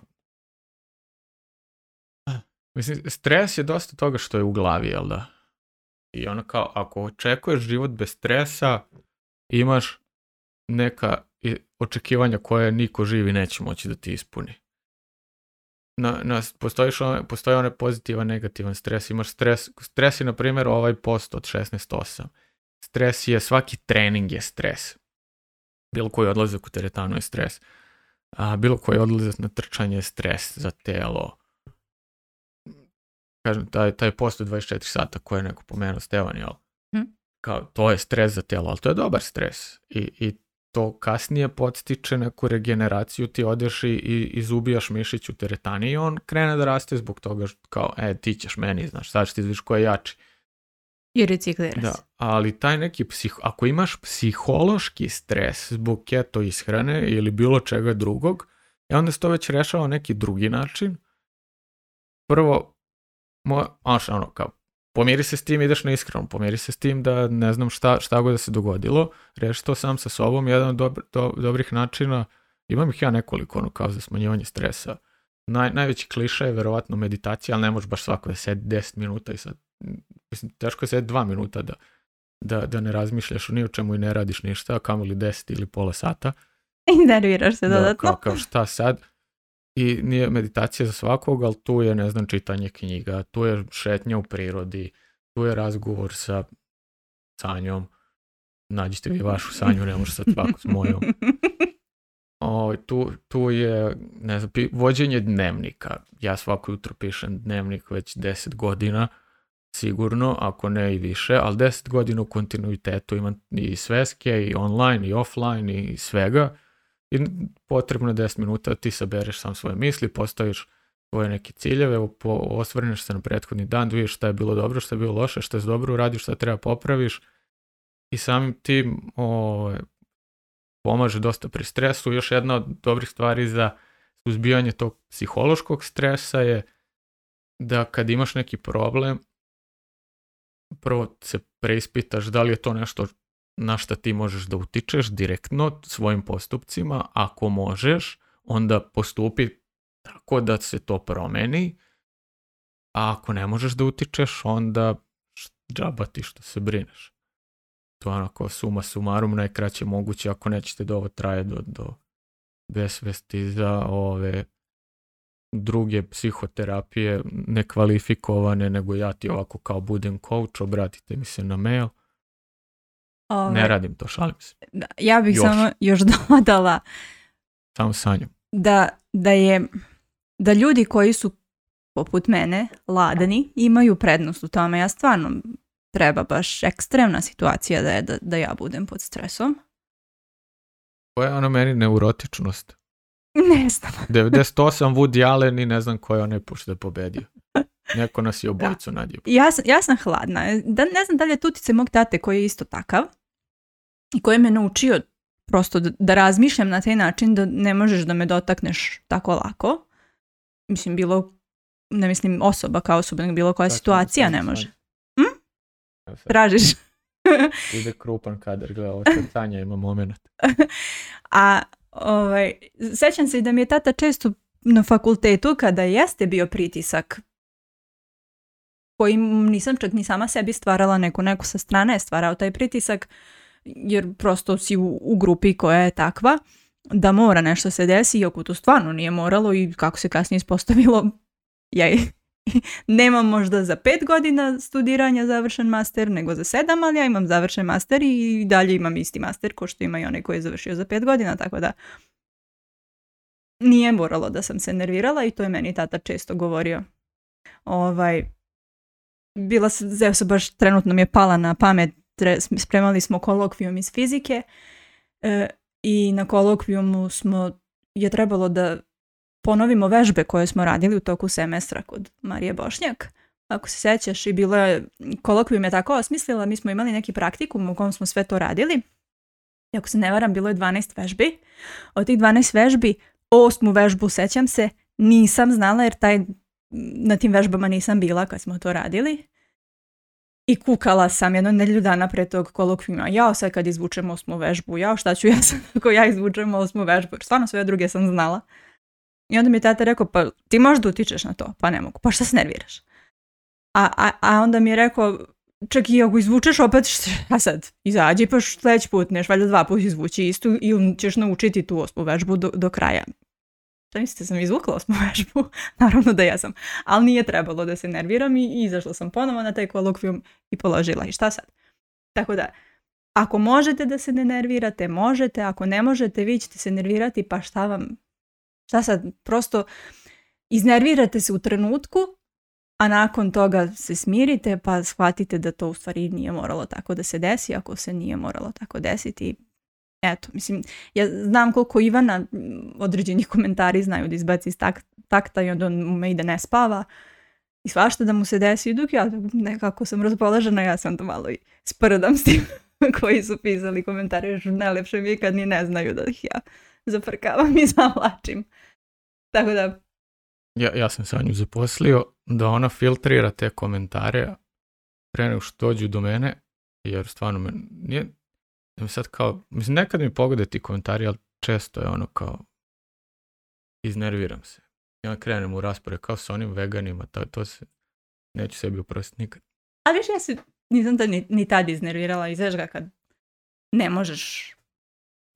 Mislim, stres je dosta toga što je u glavi, jel da? I ono kao, ako očekuješ život bez stresa, imaš neka očekivanja koje niko živi neće moći da ti ispuni. Na, na, postoji onaj pozitivan, negativan stres. Imaš stres, stres je, na primjer, ovaj post od 16.8. Stres je, svaki trening je stres. Bilo koji odlazak u teretanu je stres. A, bilo koji odlazak na trčanje je stres za telo. Kažem, taj, taj post 24 sata koji je neko pomenuo Stevan, jel? Hm? Kao, to je stres za telo, ali to je dobar stres. I, i to kasnije podstiče neku regeneraciju, ti odeš i, izubijaš mišić u teretani i on krene da raste zbog toga kao, e, ti ćeš meni, znaš, sad ćeš ti izviš ko je jači da, ali taj neki, psiho, ako imaš psihološki stres zbog keto ishrane ili bilo čega drugog, e onda se to već rešava neki drugi način. Prvo, moj, ono, kao, pomiri se s tim, ideš na iskrenu, pomiri se s tim da ne znam šta, šta god da se dogodilo, reši to sam sa sobom, jedan od dobrih načina, imam ih ja nekoliko, ono, kao za smanjivanje stresa. Naj, najveći kliša je verovatno meditacija, ali ne možeš baš svako je sedi 10 minuta i sad mislim, teško je sve dva minuta da, da, da ne razmišljaš ni o čemu i ne radiš ništa, a li deset ili pola sata. I nerviraš se dodatno. Da, kao, kao šta sad? I nije meditacija za svakog, ali tu je, ne znam, čitanje knjiga, tu je šetnja u prirodi, tu je razgovor sa sanjom. Nađite vi vašu sanju, ne može sad s mojom. O, ovaj, tu, tu je, ne znam, vođenje dnevnika. Ja svako jutro pišem dnevnik već deset godina sigurno, ako ne i više, ali 10 godina u kontinuitetu imam i sveske i online i offline i svega i potrebno je 10 minuta ti sabereš sam svoje misli, postaviš svoje neke ciljeve, osvrneš se na prethodni dan, vidiš šta je bilo dobro, šta je bilo loše, šta je dobro uradio šta treba popraviš i samim tim o, pomaže dosta pri stresu. Još jedna od dobrih stvari za uzbijanje tog psihološkog stresa je da kad imaš neki problem, prvo se preispitaš da li je to nešto na šta ti možeš da utičeš direktno svojim postupcima. Ako možeš, onda postupi tako da se to promeni. A ako ne možeš da utičeš, onda džaba ti što se brineš. To je onako suma sumarum najkraće moguće ako nećete da ovo traje do, do besvesti za ove druge psihoterapije nekvalifikovane, nego ja ti ovako kao budem coach, obratite mi se na mail. ne ovaj, radim to, šalim se. ja bih samo još dodala samo Da, da je da ljudi koji su poput mene ladani imaju prednost u tome. Ja stvarno treba baš ekstremna situacija da je da, ja budem pod stresom. Koja je ona meni neurotičnost? Ne znam. 98 Woody Allen i ne znam ko je onaj pošto je pobedio. Neko nas je obojicu nadio. Ja, ja sam hladna. Da, ne znam da li je tutice mog tate koji je isto takav i koji je me naučio prosto da, razmišljam na taj način da ne možeš da me dotakneš tako lako. Mislim, bilo, ne mislim osoba kao osoba, nego bilo koja situacija ne može. Hm? Tražiš? Ide krupan kadar, gleda, ovo ima moment. A Ovaj, sećam se i da mi je tata često na fakultetu kada jeste bio pritisak kojim nisam čak ni sama sebi stvarala neku, neko sa strane je stvarao taj pritisak jer prosto si u, grupi koja je takva da mora nešto se desi, iako to stvarno nije moralo i kako se kasnije ispostavilo, ja nemam možda za pet godina studiranja završen master nego za sedam, ali ja imam završen master i dalje imam isti master ko što ima i onaj koji je završio za pet godina, tako da nije moralo da sam se nervirala i to je meni tata često govorio. Ovaj, bila se, evo se baš trenutno mi je pala na pamet, spremali smo kolokvijum iz fizike e, i na kolokvijumu smo, je trebalo da ponovimo vežbe koje smo radili u toku semestra kod Marije Bošnjak. Ako se sjećaš i bilo je, kolokvijum je tako osmislila, mi smo imali neki praktikum u kom smo sve to radili. I ako se ne varam, bilo je 12 vežbi. Od tih 12 vežbi, osmu vežbu, sećam se, nisam znala jer taj, na tim vežbama nisam bila kad smo to radili. I kukala sam jedno nedlju dana pre tog kolokvima. Jao, sad kad izvučem osmu vežbu, jao, šta ću ja sad ako ja izvučem osmu vežbu? stvarno sve druge sam znala. I onda mi je tata rekao, pa ti možda utičeš na to, pa ne mogu, pa šta se nerviraš? A, a, a onda mi je rekao, čak i ako izvučeš opet, šta sad, izađi pa sljedeći put, neš valjda dva put izvući istu i ćeš naučiti tu osmu vežbu do, do kraja. Šta mislite, sam izvukla osmu vežbu? Naravno da jesam, ali nije trebalo da se nerviram i izašla sam ponovo na taj kolokvijum i položila i šta sad. Tako da, ako možete da se ne nervirate, možete, ako ne možete, vi ćete se nervirati, pa šta vam Šta sad, prosto iznervirate se u trenutku, a nakon toga se smirite pa shvatite da to u stvari nije moralo tako da se desi, ako se nije moralo tako desiti. Eto, mislim, ja znam koliko Ivana određeni komentari znaju da izbaci iz tak, takta i onda on me i da ne spava i svašta da mu se desi i dok ja nekako sam razpoložena, ja sam to malo i sprdam s tim koji su pisali komentare, još najlepše mi je kad ni ne znaju da ih ja zafrkavam i zavlačim. Tako da... Ja, ja sam Sanju zaposlio da ona filtrira te komentare pre nego što dođu do mene, jer stvarno me nije... sad kao, mislim, nekad mi pogode ti komentari, ali često je ono kao, iznerviram se. I onda krenem u raspore kao sa onim veganima, to, to se, neću sebi uprostiti nikad. A više ja se nisam da ni, ni tad iznervirala, izvežga kad ne možeš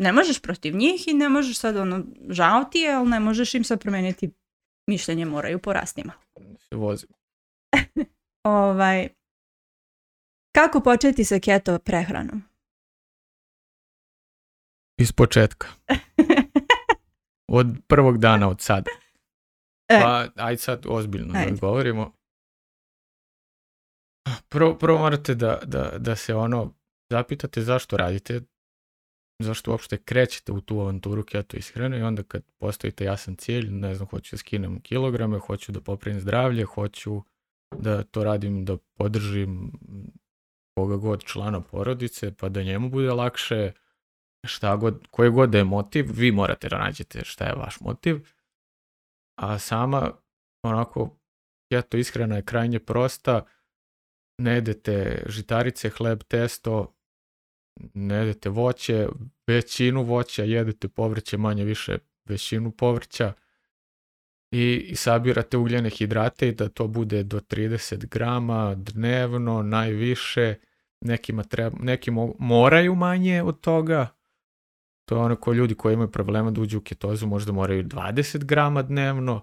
ne možeš protiv njih i ne možeš sad ono žao je, ali ne možeš im sad promijeniti mišljenje, moraju rastima. Se Vozim. ovaj, kako početi sa keto prehranom? Iz početka. od prvog dana, od sada. E. Pa, aj sad ozbiljno govorimo. Prvo, morate da, da, da se ono zapitate zašto radite zašto uopšte krećete u tu avanturu keto ishrane i onda kad postavite jasan cilj, ne znam, hoću da skinem kilograme, hoću da popravim zdravlje, hoću da to radim, da podržim koga god člana porodice, pa da njemu bude lakše, šta god, koji god da je motiv, vi morate da nađete šta je vaš motiv, a sama onako keto ishrana je krajnje prosta, ne jedete žitarice, hleb, testo, ne jedete voće, većinu voća jedete povrće, manje više većinu povrća i sabirate ugljene hidrate i da to bude do 30 grama dnevno, najviše, nekima, treba, neki moraju manje od toga, to je ono koji ljudi koji imaju problema da uđu u ketozu možda moraju 20 grama dnevno,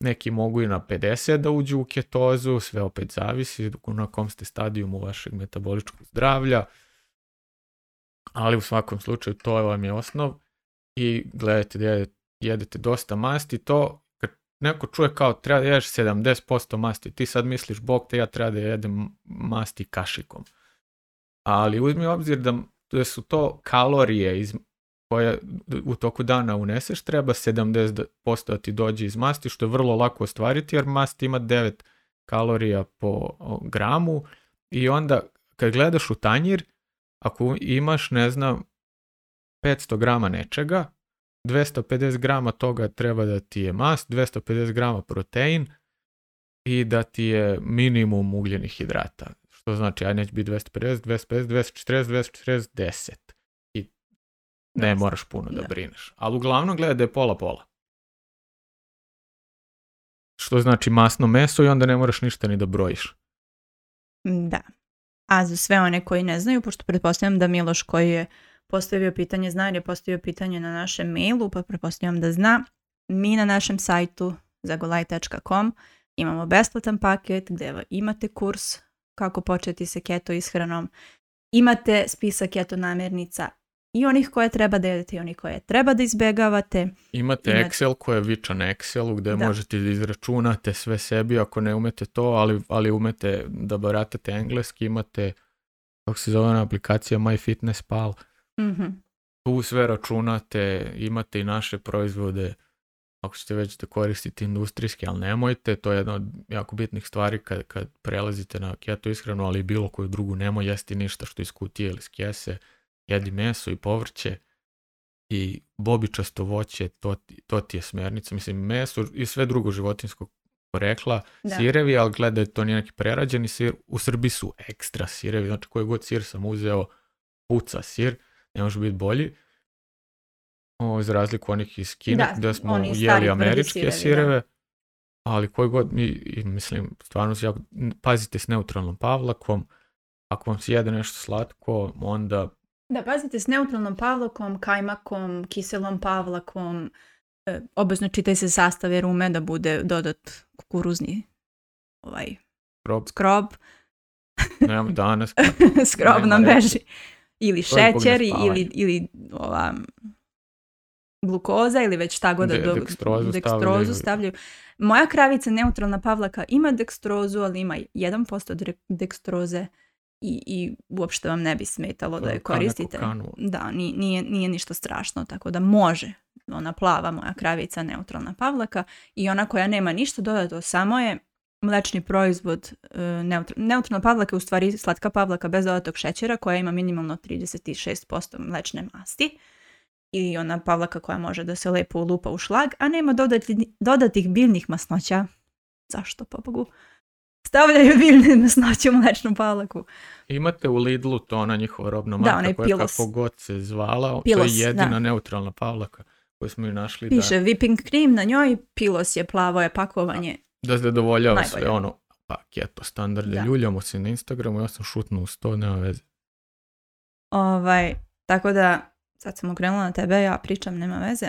neki mogu i na 50 da uđu u ketozu, sve opet zavisi na kom ste stadijumu vašeg metaboličkog zdravlja, ali u svakom slučaju to vam je osnov i gledajte da jedete, dosta masti, to kad neko čuje kao treba da jedeš 70% masti, ti sad misliš, bog te ja treba da jedem masti kašikom. Ali uzmi obzir da, su to kalorije iz, koje u toku dana uneseš, treba 70% da ti dođe iz masti, što je vrlo lako ostvariti jer masti ima 9 kalorija po gramu i onda kad gledaš u tanjir, ako imaš, ne znam, 500 grama nečega, 250 grama toga treba da ti je mas, 250 grama protein i da ti je minimum ugljenih hidrata. Što znači, aj neće biti 250, 250, 240, 240, 10. I ne, ne moraš puno ne. da brineš. Ali uglavnom gleda da je pola-pola. Što znači masno meso i onda ne moraš ništa ni da brojiš. Da. A za sve one koji ne znaju, pošto pretpostavljam da Miloš koji je postavio pitanje zna ili je postavio pitanje na našem mailu, pa pretpostavljam da zna, mi na našem sajtu zagolaj.com imamo besplatan paket gdje imate kurs kako početi sa keto ishranom, imate spisak keto namirnica i onih koje treba da jedete i onih koje treba da izbjegavate. Imate Excel koje je vičan Excelu gdje možete da izračunate sve sebi ako ne umete to, ali, ali umete da baratate engleski, imate kako se zove na aplikacija MyFitnessPal. mm Tu sve računate, imate i naše proizvode ako ćete već da koristite industrijski, ali nemojte, to je jedna od jako bitnih stvari kad, kad prelazite na keto ishranu, ali bilo koju drugu nemoj jesti ništa što iz kutije ili iz jedi meso i povrće i bobičasto voće, to ti, to ti je smjernica. Mislim, meso i sve drugo životinskog porekla, sirevi, ali gledaj, to nije neki prerađeni sir. U Srbiji su ekstra sirevi, znači koji god sir sam uzeo, puca sir, ne može biti bolji. O, za razliku onih iz Kine, da, smo jeli američke sireve, ali koji god, mi mislim, stvarno, jako, pazite s neutralnom pavlakom, ako vam se jede nešto slatko, onda da, pazite, s neutralnom pavlakom, kajmakom, kiselom pavlakom, e, čitaj se sastav rume da bude dodat kukuruzni ovaj, skrob. skrob. Nemamo danas. skrob nam Ili šećer, ili, ili ova, glukoza ili već šta god. De, dekstrozu, stavljaju. stavljaju. Moja kravica neutralna pavlaka ima dekstrozu, ali ima 1% dekstroze i, i uopšte vam ne bi smetalo da je koristite. Da, nije, nije ništa strašno, tako da može ona plava moja kravica neutralna pavlaka i ona koja nema ništa dodato samo je mlečni proizvod e, neutralna, neutralna pavlaka je u stvari slatka pavlaka bez dodatog šećera koja ima minimalno 36% mlečne masti i ona pavlaka koja može da se lepo ulupa u šlag, a nema dodatih biljnih masnoća. Zašto, pobogu? stavljaju biljne mesnoće u mlečnu palaku. Imate u Lidlu to ona njihova robna marka da, koja kako god se zvala, to je jedina neutralna palaka koju smo ju našli. Piše whipping cream na njoj, pilos je plavo je pakovanje. Da zadovoljava sve ono paketo standarde. Da. Ljuljamo se na Instagramu, ja sam šutnuo u to, nema veze. Ovaj, tako da, sad sam okrenula na tebe, ja pričam, nema veze.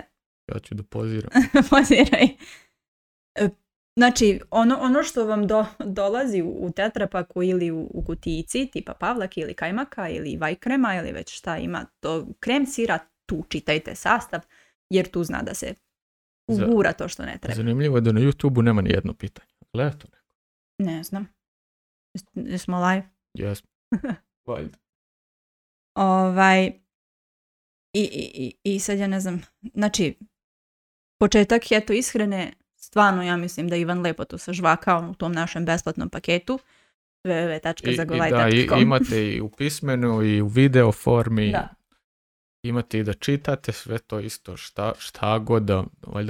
Ja ću da poziram. Poziraj. Znači, ono, ono što vam do, dolazi u, u tetrapaku ili u, u kutijici, tipa pavlak ili kajmaka ili vajkrema ili već šta ima, to krem sira, tu čitajte sastav, jer tu zna da se ugura to što ne treba. Zanimljivo je da na YouTube-u nema ni jedno pitanje. Gledaj to Ne znam. Jesmo live? Jesmo. Valjda. ovaj, i, i, i sad ja ne znam, znači, početak je to ishrane, stvarno ja mislim da Ivan Lepo to sažvakao u tom našem besplatnom paketu www.zagolaj.com I, imate i u pismenu i u video formi. Da. Imate i da čitate sve to isto šta, šta god da...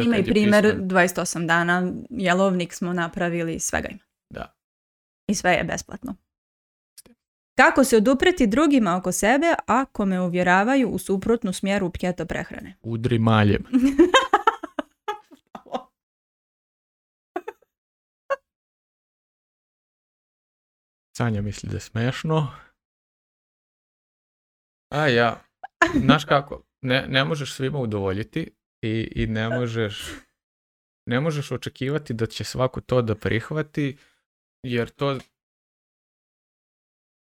ima i primjer 28 dana, jelovnik smo napravili, svega ima. Da. I sve je besplatno. Kako se odupreti drugima oko sebe ako me uvjeravaju u suprotnu smjeru pketo prehrane? Udri maljem. Sanja misli da je smešno. A ja, znaš kako, ne, ne možeš svima udovoljiti i, i ne možeš ne možeš očekivati da će svako to da prihvati, jer to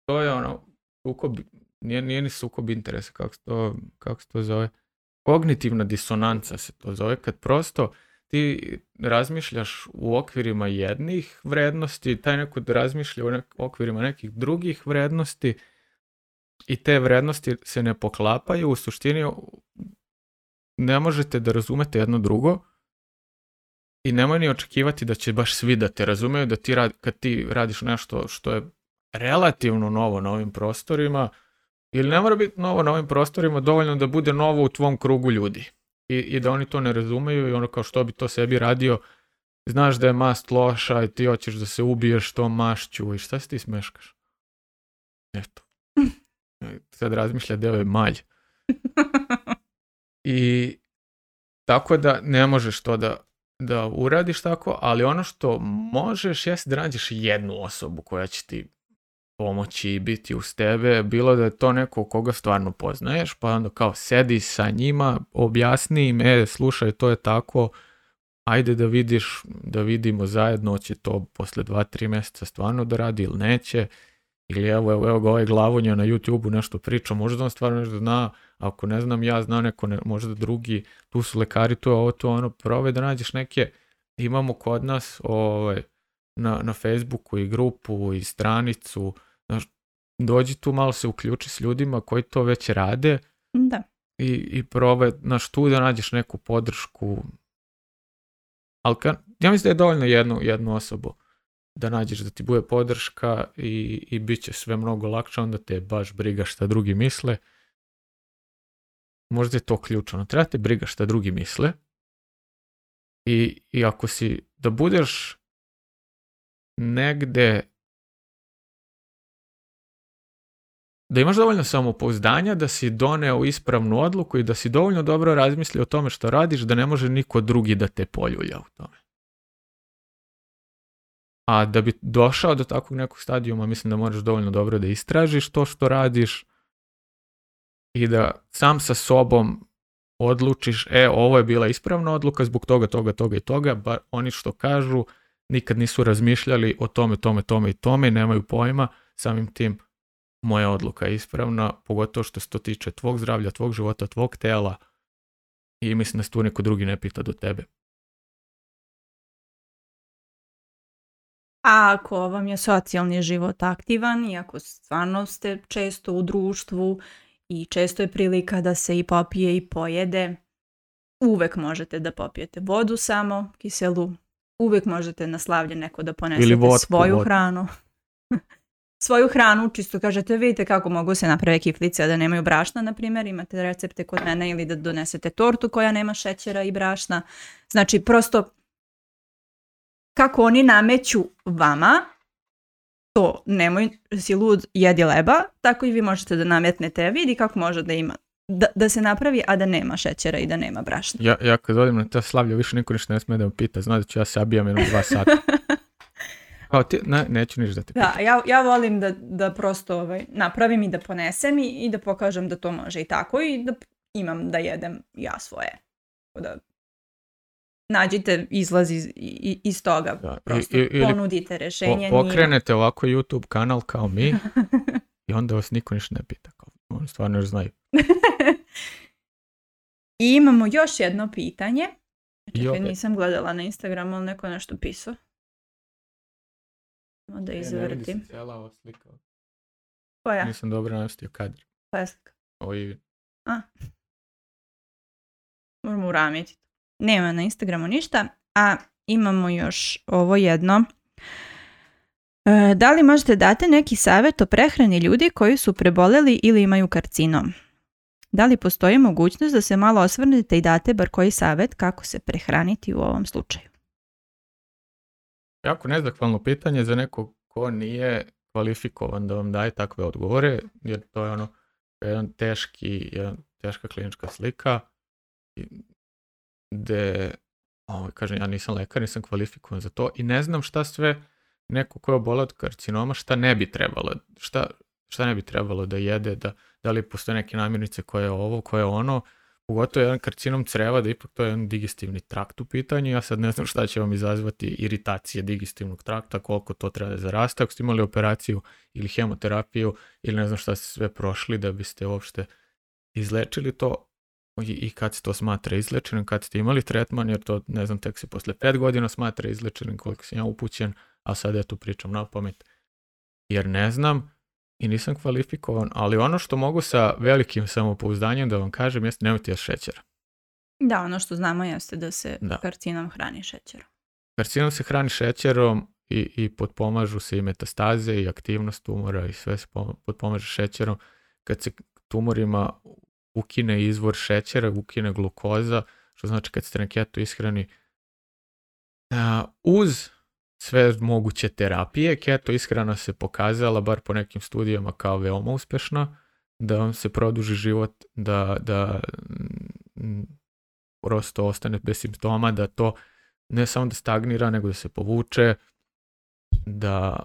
to je ono sukob, nije, nije ni sukob interesa, kako to, kako se to zove. Kognitivna disonanca se to zove, kad prosto ti razmišljaš u okvirima jednih vrednosti, taj neko razmišlja u okvirima nekih drugih vrednosti i te vrednosti se ne poklapaju, u suštini ne možete da razumete jedno drugo i nemoj ni očekivati da će baš svi da te razumeju, da ti kad ti radiš nešto što je relativno novo na ovim prostorima, ili ne mora biti novo na ovim prostorima, dovoljno da bude novo u tvom krugu ljudi i, i da oni to ne razumeju i ono kao što bi to sebi radio, znaš da je mast loša i ti hoćeš da se ubiješ to mašću i šta se ti smeškaš? Eto. Sad razmišlja da je malj. I tako da ne možeš to da, da uradiš tako, ali ono što možeš jeste da jednu osobu koja će ti pomoći i biti uz tebe, bilo da je to neko koga stvarno poznaješ, pa onda kao sedi sa njima, objasni im, e, slušaj, to je tako, ajde da vidiš, da vidimo zajedno, će to posle 2-3 mjeseca stvarno da radi ili neće, ili evo, evo, ga ovaj glavonja na YouTube-u nešto priča, možda on stvarno nešto zna, ako ne znam ja, zna neko, ne, možda drugi, tu su lekari, tu je ovo, to ono, probaj da nađeš neke, imamo kod nas ovaj, na, na Facebooku i grupu i stranicu, dođi tu malo se uključi s ljudima koji to već rade da. i, i probaj, znaš, tu da nađeš neku podršku. Ali ja mislim da je dovoljno jednu, jednu osobu da nađeš da ti bude podrška i, i bit će sve mnogo lakše, onda te baš briga šta drugi misle. Možda je to ključno. Treba te briga šta drugi misle. I, i ako si, da budeš negde da imaš dovoljno samopouzdanja, da si doneo ispravnu odluku i da si dovoljno dobro razmislio o tome što radiš, da ne može niko drugi da te poljulja u tome. A da bi došao do takvog nekog stadijuma, mislim da moraš dovoljno dobro da istražiš to što radiš i da sam sa sobom odlučiš, e, ovo je bila ispravna odluka zbog toga, toga, toga i toga, bar oni što kažu nikad nisu razmišljali o tome, tome, tome i tome i nemaju pojma, samim tim moja odluka je ispravna, pogotovo što se to tiče tvog zdravlja, tvog života, tvog tela i mislim da se tu neko drugi ne pita do tebe. A ako vam je socijalni život aktivan i ako stvarno ste često u društvu i često je prilika da se i popije i pojede, uvek možete da popijete vodu samo, kiselu, uvek možete na slavlje neko da ponesete svoju hranu. svoju hranu, čisto kažete vidite kako mogu se napraviti kiflice da nemaju brašna, na primjer, imate recepte kod mene ili da donesete tortu koja nema šećera i brašna. Znači, prosto kako oni nameću vama to nemoj si lud jedi leba, tako i vi možete da nametnete, vidi kako može da ima da, se napravi, a da nema šećera i da nema brašna. Ja, ja kad odim na ta više niko ne smije da me pita, znači ja se abijam jednom dva sata. Pa ti, ne, neću da ti Da, ja, ja volim da, da prosto ovaj, napravim i da ponesem i, da pokažem da to može i tako i da imam da jedem ja svoje. Da nađite izlaz iz, iz toga. Da, prosto i, ponudite rešenje. Po, pokrenete ovako YouTube kanal kao mi i onda vas niko ništa ne pita. Kao, oni stvarno još znaju. I imamo još jedno pitanje. Čekaj, nisam gledala na Instagramu, ali neko nešto pisao da e, izvrtim. Ne se cijela ova Koja? Nisam dobro nastio kadr. Koja slika? A. Moramo uramiti. Nema na Instagramu ništa, a imamo još ovo jedno. E, da li možete dati neki savjet o prehrani ljudi koji su preboleli ili imaju karcinom? Da li postoji mogućnost da se malo osvrnete i date bar koji savjet kako se prehraniti u ovom slučaju? jako nezahvalno pitanje za nekog ko nije kvalifikovan da vam daje takve odgovore, jer to je ono jedan teški, teška klinička slika gde, ovaj, kažem, ja nisam lekar, nisam kvalifikovan za to i ne znam šta sve neko ko je obolao od karcinoma, šta ne bi trebalo, šta, šta ne bi trebalo da jede, da, da li postoje neke namirnice koje je ovo, koje je ono, pogotovo jedan karcinom creva, da ipak to je jedan digestivni trakt u pitanju. Ja sad ne znam šta će vam izazvati iritacije digestivnog trakta, koliko to treba da zaraste. Ako ste imali operaciju ili hemoterapiju ili ne znam šta ste sve prošli da biste uopšte izlečili to i kad se to smatra izlečenim, kad ste imali tretman, jer to ne znam tek se posle 5 godina smatra izlečenim koliko sam ja upućen, a sad ja tu pričam na pamet jer ne znam i nisam kvalifikovan, ali ono što mogu sa velikim samopouzdanjem da vam kažem jeste nemojte šećer. Da, ono što znamo jeste da se da. karcinom hrani šećerom. Karcinom se hrani šećerom i, i potpomažu se i metastaze i aktivnost tumora i sve se potpomaže šećerom. Kad se tumorima ukine izvor šećera, ukine glukoza, što znači kad se na ishrani, uz sve moguće terapije. Keto ishrana se pokazala, bar po nekim studijama, kao veoma uspješna, da vam se produži život, da, da mm, prosto ostane bez simptoma, da to ne samo da stagnira, nego da se povuče, da,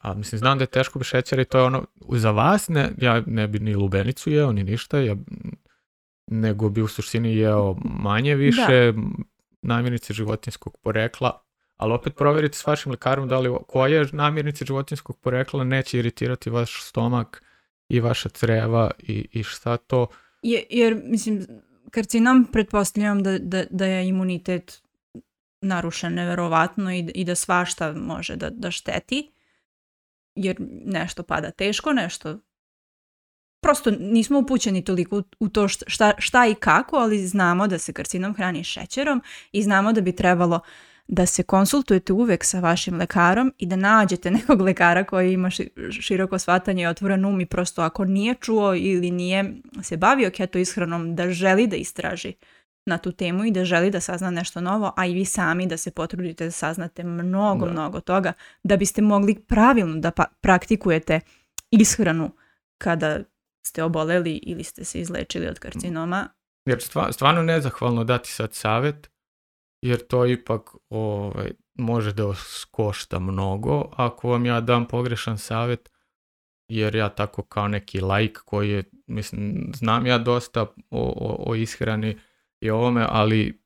a mislim, znam da je teško bi šećer, i to je ono, za vas, ne, ja ne bi ni lubenicu jeo, ni ništa, ja, nego bi u suštini jeo manje, više, da. namirnice životinskog porekla, ali opet provjerite s vašim ljekarom da li koje namirnice životinskog porekla neće iritirati vaš stomak i vaša creva i, i šta to. Jer, jer, mislim, karcinom pretpostavljam da, da, da je imunitet narušen neverovatno i, i da svašta može da, da šteti. Jer nešto pada teško, nešto prosto nismo upućeni toliko u to šta, šta i kako, ali znamo da se karcinom hrani šećerom i znamo da bi trebalo da se konsultujete uvek sa vašim lekarom i da nađete nekog lekara koji ima široko shvatanje i otvoren um i prosto ako nije čuo ili nije se bavio keto ishranom da želi da istraži na tu temu i da želi da sazna nešto novo, a i vi sami da se potrudite da saznate mnogo, mnogo toga da biste mogli pravilno da pa praktikujete ishranu kada ste oboleli ili ste se izlečili od karcinoma. Jer stvarno nezahvalno dati sad savjet jer to ipak ovaj, može da vas košta mnogo. Ako vam ja dam pogrešan savjet, jer ja tako kao neki lajk koji je, mislim, znam ja dosta o, o, o ishrani i ovome, ali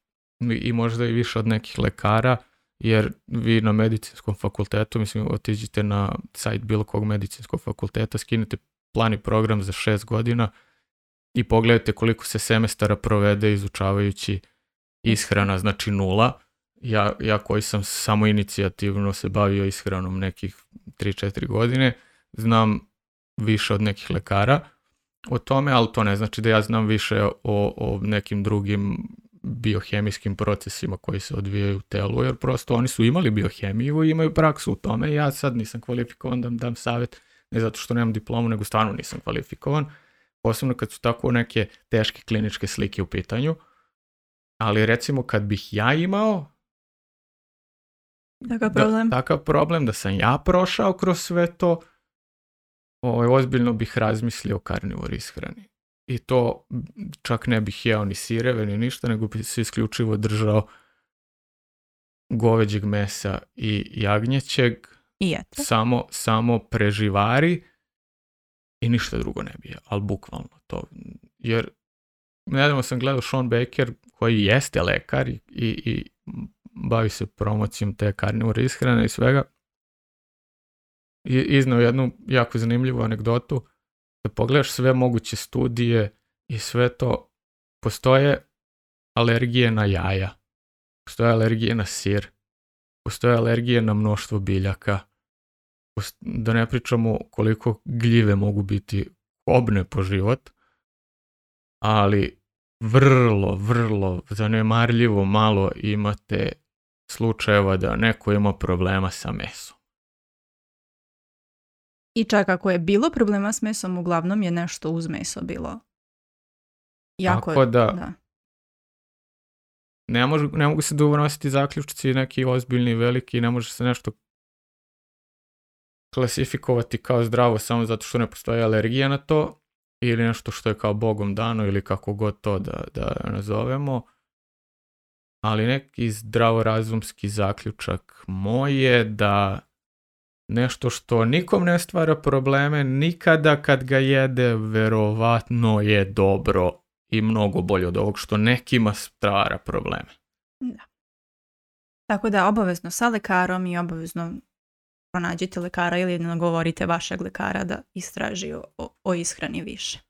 i možda i više od nekih lekara, jer vi na medicinskom fakultetu, mislim, otiđite na sajt bilo kog medicinskog fakulteta, skinite plan i program za šest godina i pogledajte koliko se semestara provede izučavajući ishrana znači nula. Ja, ja koji sam samo inicijativno se bavio ishranom nekih 3-4 godine, znam više od nekih lekara o tome, ali to ne znači da ja znam više o, nekim drugim biohemijskim procesima koji se odvijaju u telu, jer prosto oni su imali biohemiju i imaju praksu u tome. Ja sad nisam kvalifikovan da dam savjet, ne zato što nemam diplomu, nego stvarno nisam kvalifikovan, posebno kad su tako neke teške kliničke slike u pitanju ali recimo kad bih ja imao takav problem da, takav problem da sam ja prošao kroz sve to, ovaj, ozbiljno bih razmislio o karnivor ishrani. I to čak ne bih jeo ni sireve ni ništa, nego bih se isključivo držao goveđeg mesa i jagnjećeg. I eto. Samo, samo preživari i ništa drugo ne bi Al ali bukvalno to. Jer Nedavno sam gledao Sean Baker koji jeste lekar i, i, bavi se promocijom te karnivore ishrane i svega. I iznao jednu jako zanimljivu anegdotu da pogledaš sve moguće studije i sve to postoje alergije na jaja, postoje alergije na sir, postoje alergije na mnoštvo biljaka, da ne pričamo koliko gljive mogu biti obne po život ali vrlo, vrlo zanemarljivo malo imate slučajeva da neko ima problema sa mesom. I čak ako je bilo problema s mesom, uglavnom je nešto uz meso bilo. Jako, Tako da, Ne, ne mogu se dovonositi zaključci neki ozbiljni, veliki, ne može se nešto klasifikovati kao zdravo samo zato što ne postoji alergija na to ili nešto što je kao Bogom dano ili kako god to da, da nazovemo. Ali neki zdravorazumski zaključak moj je da nešto što nikom ne stvara probleme, nikada kad ga jede, verovatno je dobro i mnogo bolje od ovog što nekima stvara probleme. Da. Tako da obavezno sa lekarom i obavezno pronađite lekara ili nagovorite vašeg lekara da istraži o, ishrani više.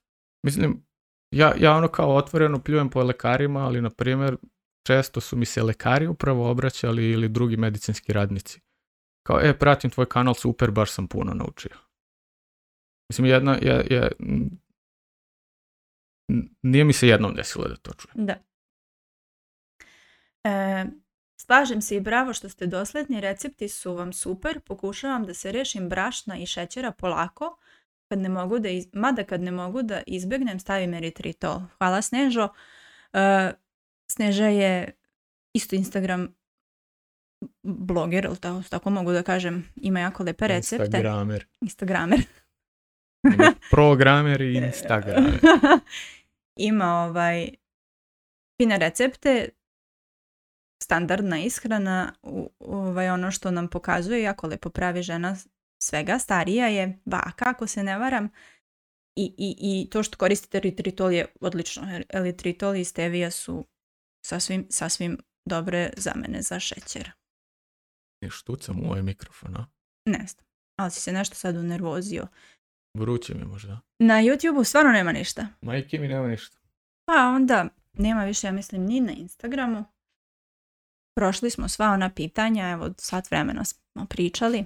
Mislim, ja, ja ono kao otvoreno pljujem po lekarima, ali na primjer često su mi se lekari upravo obraćali ili drugi medicinski radnici. Kao, e, pratim tvoj kanal, super, baš sam puno naučio. Mislim, jedna, je, je, nije mi se jednom desilo da to čujem. Da. E, Slažem se i bravo što ste dosledni, recepti su vam super, pokušavam da se rešim brašna i šećera polako, kad ne mogu da mada kad ne mogu da izbjegnem stavim eritritol. Hvala Snežo. Uh, Sneža je isto Instagram bloger, ili tako, tako mogu da kažem, ima jako lepe recepte. Instagramer. Instagramer. Programer i Instagramer. ima ovaj fine recepte, standardna ishrana, ovaj, ono što nam pokazuje, jako lepo pravi žena svega, starija je baka, kako se ne varam, i, i, i to što koristite eritritol je odlično. Eritritol i stevija su sasvim, sasvim dobre mene za šećer. Ne štucam u ovaj mikrofon, a? Ne znam, ali si se nešto sad unervozio. Vruće mi možda. Na youtube stvarno nema ništa. Majke mi nema ništa. Pa onda nema više, ja mislim, ni na Instagramu prošli smo sva ona pitanja, evo sat vremena smo pričali.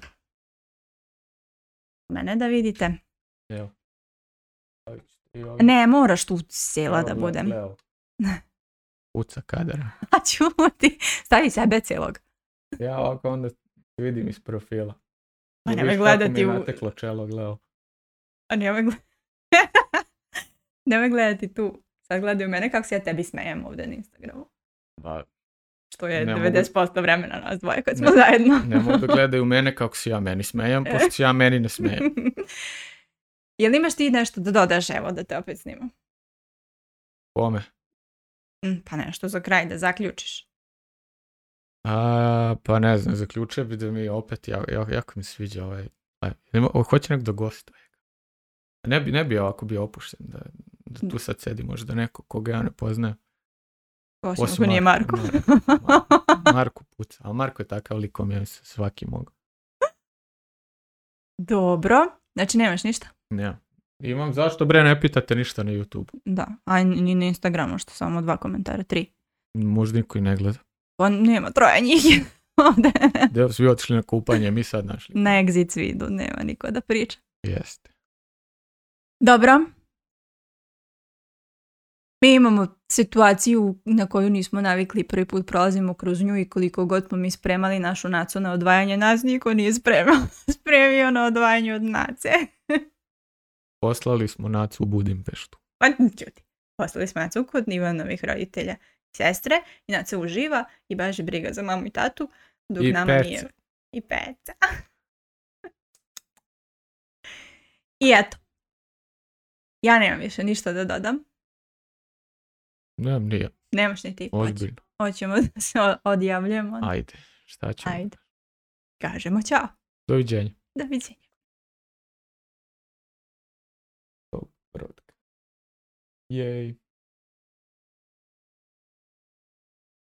Mene da vidite. Ne, moraš tu cijela da budem. Uca kadara. A čuti, stavi sebe cijelog. Ja ovako onda vidim iz profila. A nemoj gledati u... A nemoj gledati... nemoj gledati tu. Sad gledaju mene kako se ja tebi smejem ovdje na Instagramu. Ba, pa, što je ne 90% mogu... vremena nas dvoje kad smo zajedno. ne mogu da gledaju mene kako se ja meni smejam, e. pošto se ja meni ne smejam. Jel imaš ti nešto da dodaš, evo, da te opet snimam? Kome? Mm, pa nešto za kraj, da zaključiš. A, pa ne znam, zaključio bi da mi opet, ja, jako mi sviđa ovaj, hoće nekdo gost. Ne bi, ne bi ovako bio opušten da, tu sad sedi možda neko koga ja ne poznajem. Osim, ako nije Marko. Marko, Marko puca, ali Marko je takav likom, ja svaki mogu. Dobro, znači nemaš ništa? Ne. Imam zašto bre ne pitate ništa na YouTube. Da, a ni na Instagramu što samo dva komentara, tri. Možda niko i ne gleda. Pa nema, troje njih svi otišli na kupanje, mi sad našli. Na exit svidu, nema niko da priča. Jeste. Dobro, mi imamo situaciju na koju nismo navikli prvi put prolazimo kroz nju i koliko god smo mi spremali našu nacu na odvajanje, nas niko nije spremio na ono odvajanje od nace. Poslali smo nacu u Budimpeštu. Pa poslali smo nacu kod Ivanovih roditelja sestre i naca uživa i baš briga za mamu i tatu dok I nama peca. nije. I peca. I eto. Ja nemam više ništa da dodam. Nemam nije. Nemaš ni ti. Ozbiljno. Hoćemo da se odjavljamo. Ajde, šta ćemo? Ajde. Kažemo čao. Doviđenja. Doviđenja. Jej.